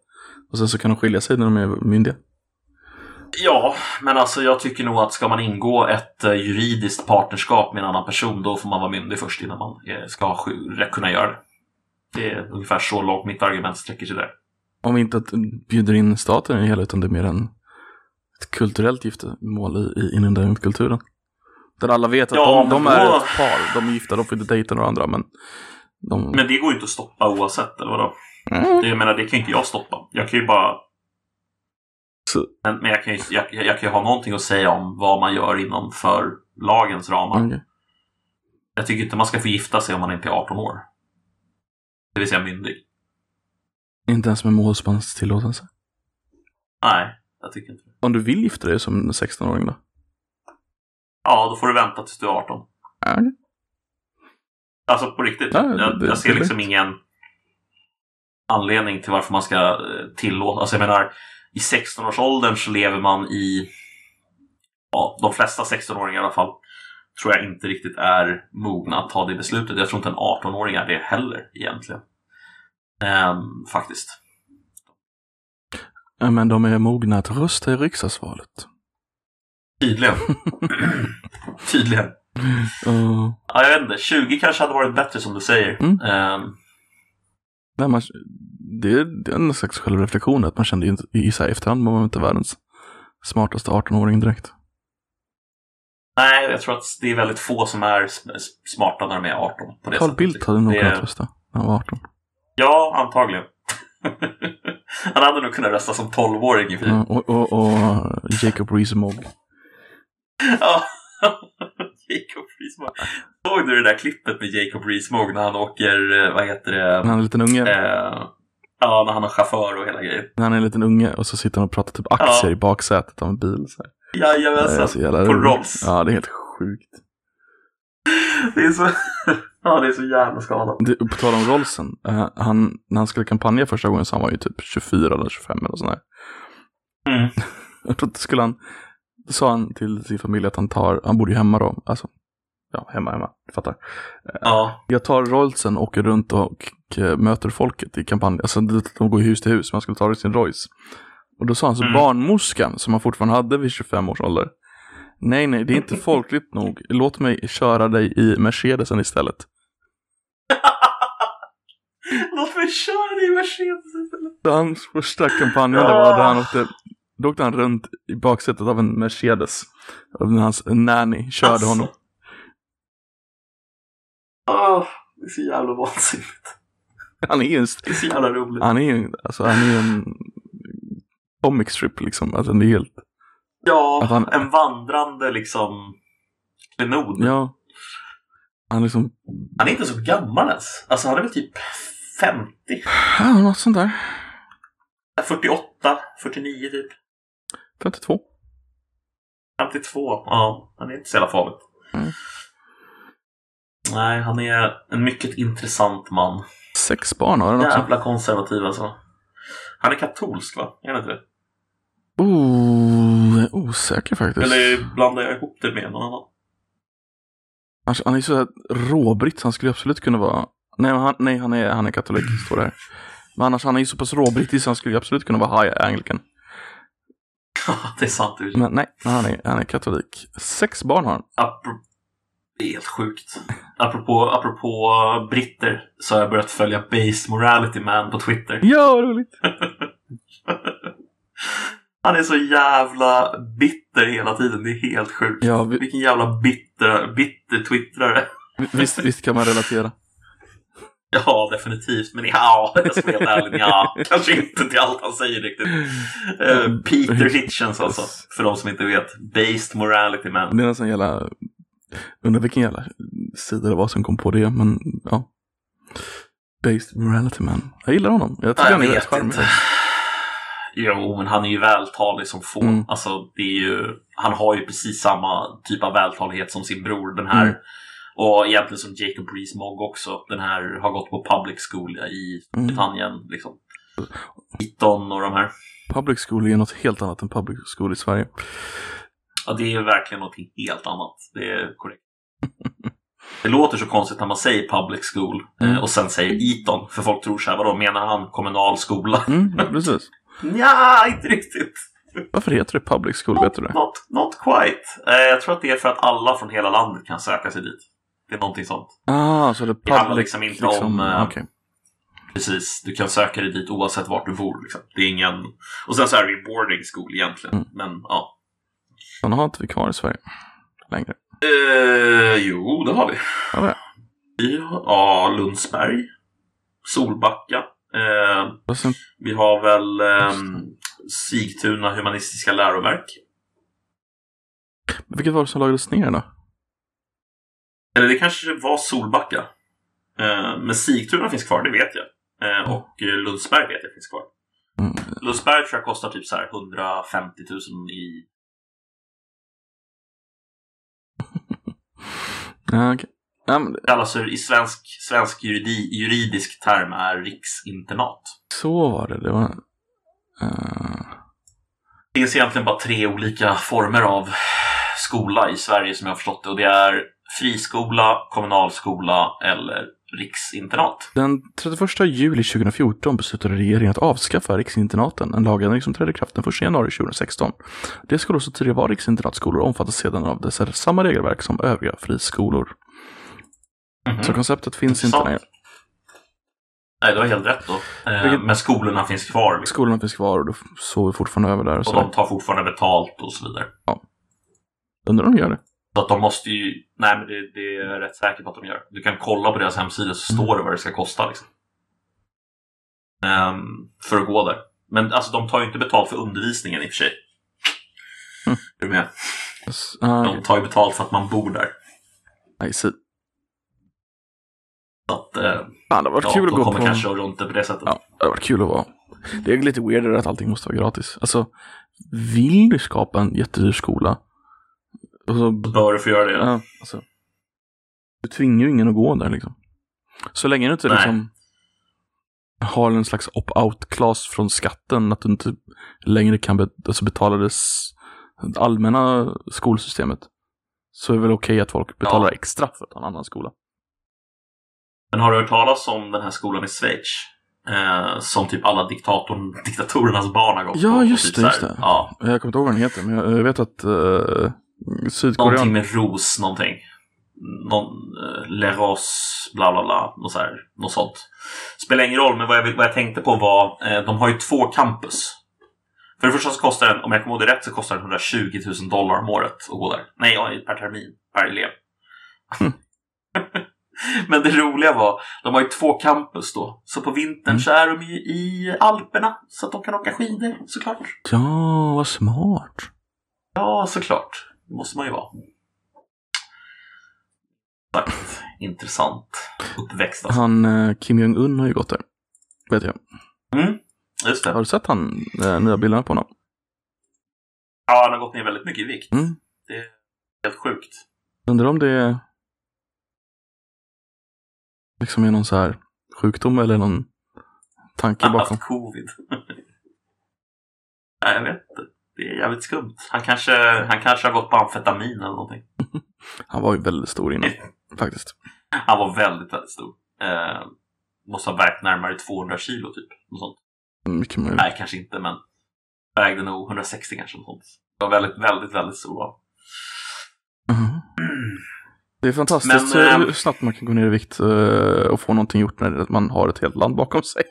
Och sen så kan de skilja sig när de är myndiga. Ja, men alltså jag tycker nog att ska man ingå ett eh, juridiskt partnerskap med en annan person då får man vara myndig först innan man eh, ska sk- kunna göra det. Det är ungefär så långt mitt argument sträcker sig där. Om vi inte att bjuder in staten i det hela utan det är mer en, ett kulturellt giftermål i, i, inom den kulturen. Där alla vet att Ja, de, de är då- ett par, de är gifta, de får inte dejta några andra men de... Men det går ju inte att stoppa oavsett, eller vadå? Mm. Det, jag menar, det kan ju inte jag stoppa. Jag kan ju bara... Så- Men, men jag, kan ju, jag, jag kan ju ha någonting att säga om vad man gör inom för lagens ramar. Okej. Jag tycker inte man ska få gifta sig om man inte är 18 år. Det vill säga myndig. Inte ens med målsmans tillåtelse. Nej, jag tycker inte. Om du vill gifta dig som en 16-åring då? Ja, då får du vänta tills du är 18. Ja, okej. Alltså på riktigt. Ja, det- jag, jag ser liksom ingen anledning till varför man ska eh, tillåta. Alltså jag menar, i 16-årsåldern så lever man i, ja, de flesta 16-åringar i alla fall, tror jag inte riktigt är mogna att ta det beslutet. Jag tror inte en 18-åring är det heller egentligen. Ehm, faktiskt. Men de är mogna att rösta i riksdagsvalet. Tydligen. [laughs] Tydligen. Uh, Ja, jag vet inte. 20 kanske hade varit bättre som du säger. Mm. Ehm, nej, man, det, är, en slags självreflektion att man kände inte, i så här efterhand var man inte världens smartaste 18-åring direkt. nej, jag tror att det är väldigt få som är sm- smarta när de är 18. På det Carl sättet, Bildt hade nog Det- kunnat rösta när han var 18. Ja, antagligen. [laughs] Han hade nog kunnat rösta som 12-åring i. Ja, och, och, och Jacob Rees-Mogg. Ja. [laughs] Jacob Rees-Mogg. Såg du det där klippet med Jacob Rees-Mogg när han åker, eh, vad heter det? När han är en liten unge. Eh, ja, när han har chaufför och hela grejen. När han är en liten unge och så sitter han och pratar typ aktier Ja. i baksätet av en bil. Så här. Jajamensan. jävla På. Rolls. Ja, det är helt sjukt. Det är så, [laughs] ja, det är så jävla skadat. Det, på tal om Rollsen, eh, han, när han skulle kampanja första gången så han var ju typ 24 eller 25 eller sådär. Mm. [laughs] Jag tror att det skulle han, då sa han till sin familj att han tar, han bor ju hemma då, alltså, ja hemma, hemma, du fattar. Ja. Jag tar Rollsen och åker runt och, eh, möter folket i kampanjen, alltså de, går hus till hus, man skulle ta sin Royce. Och då sa han så Mm. barnmorskan, som han fortfarande hade vid 25 års ålder, nej nej, det är inte folkligt nog, låt mig köra dig i Mercedesen istället. Låt mig köra dig i Mercedes istället. Hans första kampanj det var där han åkte, då åkte han runt i baksätet av en Mercedes. Och hans nanny körde Alltså. honom. Åh, det är så jävla vansinnigt. Han är ju en, Det är så jävla roligt. han är ju, alltså han är en comic strip liksom. Alltså det är helt, Ja, Att han- en vandrande liksom klenod. ja. Han liksom, Han är inte så gammal ens. Alltså han är väl typ 50, ja något sånt där. 48, 49 typ. 52. 52, ja. Han är inte så jävla farligt. Mm. Nej, han är en mycket intressant man. Sex barn har han också. Jävla konservativ alltså. Han är katolsk va? Är han inte det? Oh, jag är osäker faktiskt. Eller blandar jag ihop det med någon annan? Alltså, han är så här råbritt så han skulle absolut kunna vara... Nej, han, nej han, är, han är katolik, står det här. Men annars, han är ju så pass råbrittisk så han skulle absolut kunna vara high anglican. [laughs] det är sant. det Men nej, han är, han är katolik. Sex barn har han. Apro- det är helt sjukt. Apropå, apropå britter så har jag börjat följa Based Morality Man på Twitter. Ja, vad roligt! [laughs] Han är så jävla bitter hela tiden. Det är helt sjukt. Ja, vi, Vilken jävla bitter, bitter twittrare. visst, visst kan man relatera. Ja, definitivt. Men ja, [laughs] jag ska vara helt ärlig. Ja, kanske inte till allt han säger riktigt. Eh, Peter Hitchens alltså. För de som inte vet. Based Morality Man. Det är sån jävla... Undrar vilken jävla sida det var som kom på det, men ja. Based morality man. Jag gillar honom. Jag tycker Ja, han är rätt charmig. Jo, men han är ju vältalig som få. Mm. Alltså, det är ju, han har ju precis samma typ av vältalighet som sin bror. Den här, Mm. Och egentligen som Jacob Rees-Mogg också. Den här har gått på public school i Mm. Britannien. Liksom. Eton och de här. Public school är något helt annat än public school i Sverige. Ja, det är verkligen någonting helt annat. Det är korrekt. Det låter så konstigt när man säger public school eh, Mm. och sen säger Eton. För folk tror så här, vadå, menar han kommunal skola? Mm, ja, precis. [laughs] Nja, inte riktigt. Varför heter det public school? Vet du det? Not, not quite. Eh, jag tror att det är för att alla från hela landet kan söka sig dit. Det är någonting sånt. Ah, så det public... Det handlar liksom inte om, eh, okej. Precis, du kan söka dig dit oavsett vart du bor. Liksom. Det är ingen... Och sen så är det ju boarding school egentligen. Mm. Men ja. Sådana har inte vi kvar i Sverige längre. Eh, jo, det har vi. Ja, det. Vi har ja, Lundsberg, Solbacka. Eh, sen, vi har väl eh, Sigtuna humanistiska läroverk. vilket var det som lagades ner då? Eller det kanske var Solbacka. Eh, men Sigtuna finns kvar, det vet jag. Eh, och eh, Lundsberg vet jag finns kvar. Mm. Lundsberg tror jag kostar typ så här 150 000 i... [laughs] Ja, men, Kallas för, i svensk, svensk juridi, juridisk term är riksinternat. så var det. Det var... eh, Det finns egentligen bara tre olika former av skola i Sverige som jag har förstått det. Och det är friskola, kommunalskola eller riksinternat. Den 31 juli 2014 beslutade regeringen att avskaffa riksinternaten, en lagändring som trädde i kraft den 1 januari 2016. De skolor som tidigare var riksinternatskolor omfattas sedan av dessa samma regelverk som övriga friskolor. Mhm. Så konceptet finns inte längre. Nej, du har helt rätt då. Eh, Vilket- Men skolorna finns kvar. Liksom. Skolorna finns kvar och då sover fortfarande över där. Och Och så. de tar fortfarande betalt och så vidare. Undrar om de gör det? Så att de måste ju... Nej, men det, det är jag rätt säker på att de gör. Du kan kolla på deras hemsida så står det vad det ska kosta. Liksom. Ehm, för att gå där. Men alltså, de tar ju inte betalt för undervisningen i och för sig. Mm. Är du med? Yes. Ah, De tar ju betalt för att man bor där. I see. Så att, eh, Fan, det varit ja, kul att gå kommer på... kanske runt det på det sättet. Ja, det varit kul att vara. Det är lite weirdare att allting måste vara gratis. Alltså, vill du skapa en jättedyr skola? Och så, bör du få göra det. ja, alltså, du tvingar ju ingen att gå där liksom. Så länge du inte Nej. liksom har en slags opt-out-class från skatten, att du inte längre kan be- alltså betala det allmänna skolsystemet, så är det väl okej att folk betalar Ja. extra för att ha en annan skola. Men har du hört talas om den här skolan i Schweiz? Eh, som typ alla diktatorn, diktatorernas barn har gått Ja, på. just typ det, så här- just det. Ja, Jag kommer inte ihåg vad den heter, men jag, vet att uh, Sydkorea... någonting med ros, någonting. Någon, eh, Leros, bla bla bla, något, så här, något sånt. Spelar ingen roll, men vad jag, vad jag tänkte på var, eh, de har ju två campus. För det första så kostar den, om jag kommer ihåg det rätt, så kostar den 120 000 dollar om året att gå där. Nej, per termin, per elev. [laughs] Men det roliga var, de har ju två campus då. Så på vintern Mm. så är de ju i Alperna, så att de kan åka skidor, såklart. Ja, vad smart. Ja, såklart. Det måste man ju vara. Sagt, intressant uppväxt alltså. Han eh, Kim Jong-Un har ju gått där. Vet jag. Mm, just det. Har du sett han eh, nya bilderna på honom? Ja, han har gått ner väldigt mycket i vikt. Mm. Det är helt sjukt. Undrar om det liksom är någon så här sjukdom eller någon tanke [laughs] Han har bakom. haft covid. [laughs] Nej, jag vet inte. Det är jävligt skumt. Han kanske, han kanske har gått på amfetamin eller någonting. [laughs] Han var ju väldigt stor innan [laughs] faktiskt. Han var väldigt, väldigt stor. Eh, måste ha vägt närmare 200 kilo typ. Något sånt. Mycket möjligt. Nej, kanske inte, men vägde nog 160 kanske. Något sånt. Det var väldigt, väldigt, väldigt stor. Mhm. Det är fantastiskt Men, hur- eh, hur snabbt man kan gå ner i vikt eh, och få någonting gjort när man har ett helt land bakom sig.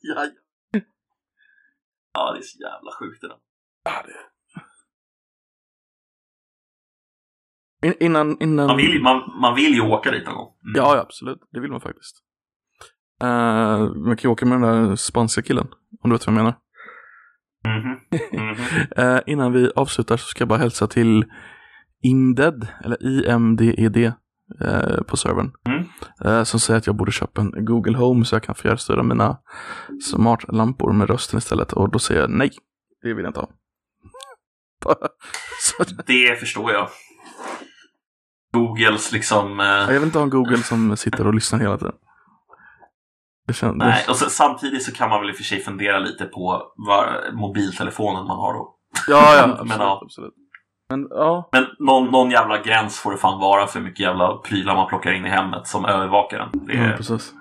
ja, ja. Ja, det är så jävla sjukt det där. In, innan, innan... Man vill, man, man vill ju åka dit någon gång. Mm. Ja, ja, absolut. Det vill man faktiskt. Eh, man kan ju åka med den där spanska killen, om du vet vad jag menar. Mhm. Mhm. [laughs] Eh, innan vi avslutar så ska jag bara hälsa till Imded, eller IMDED eh, på servern. Mm. Eh, som säger att jag borde köpa en Google Home så jag kan fjärrstyra mina smartlampor med rösten istället. Och då säger jag nej, det vill jag inte ha. [laughs] Det förstår jag. Googles liksom... Eh, jag vill inte ha en Google som sitter och lyssnar hela tiden. Känns, nej, och så, samtidigt så kan man väl i och för sig fundera lite på vad mobiltelefonen man har då. ja, ja, [laughs] Men absolut, ja. absolut. Men ja, Men någon, någon jävla gräns får det fan vara för hur mycket jävla prylar man plockar in i hemmet som övervakar den. Det ja är, precis.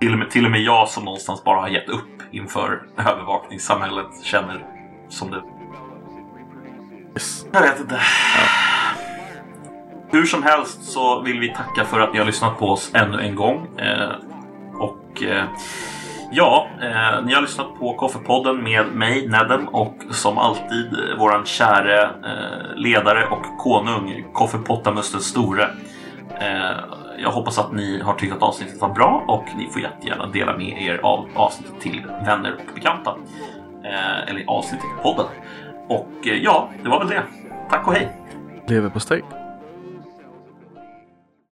till och, med, till och med jag som någonstans bara har gett upp inför övervakningssamhället känner som det. Yes. Jag vet inte. Hur som helst så vill vi tacka för att ni har lyssnat på oss ännu en gång. Eh, och eh, ja, eh, ni har lyssnat på Koffepodden med mig, Nedem, och som alltid eh, våran käre eh, ledare och konung, Koffepottamus den store. Eh, jag hoppas att ni har tyckt att avsnittet var bra och ni får jättegärna dela med er av avsnittet till vänner och bekanta. Eh, eller avsnittet i podden. Och eh, ja, det var väl det. Tack och hej! Leverpastej. på steg.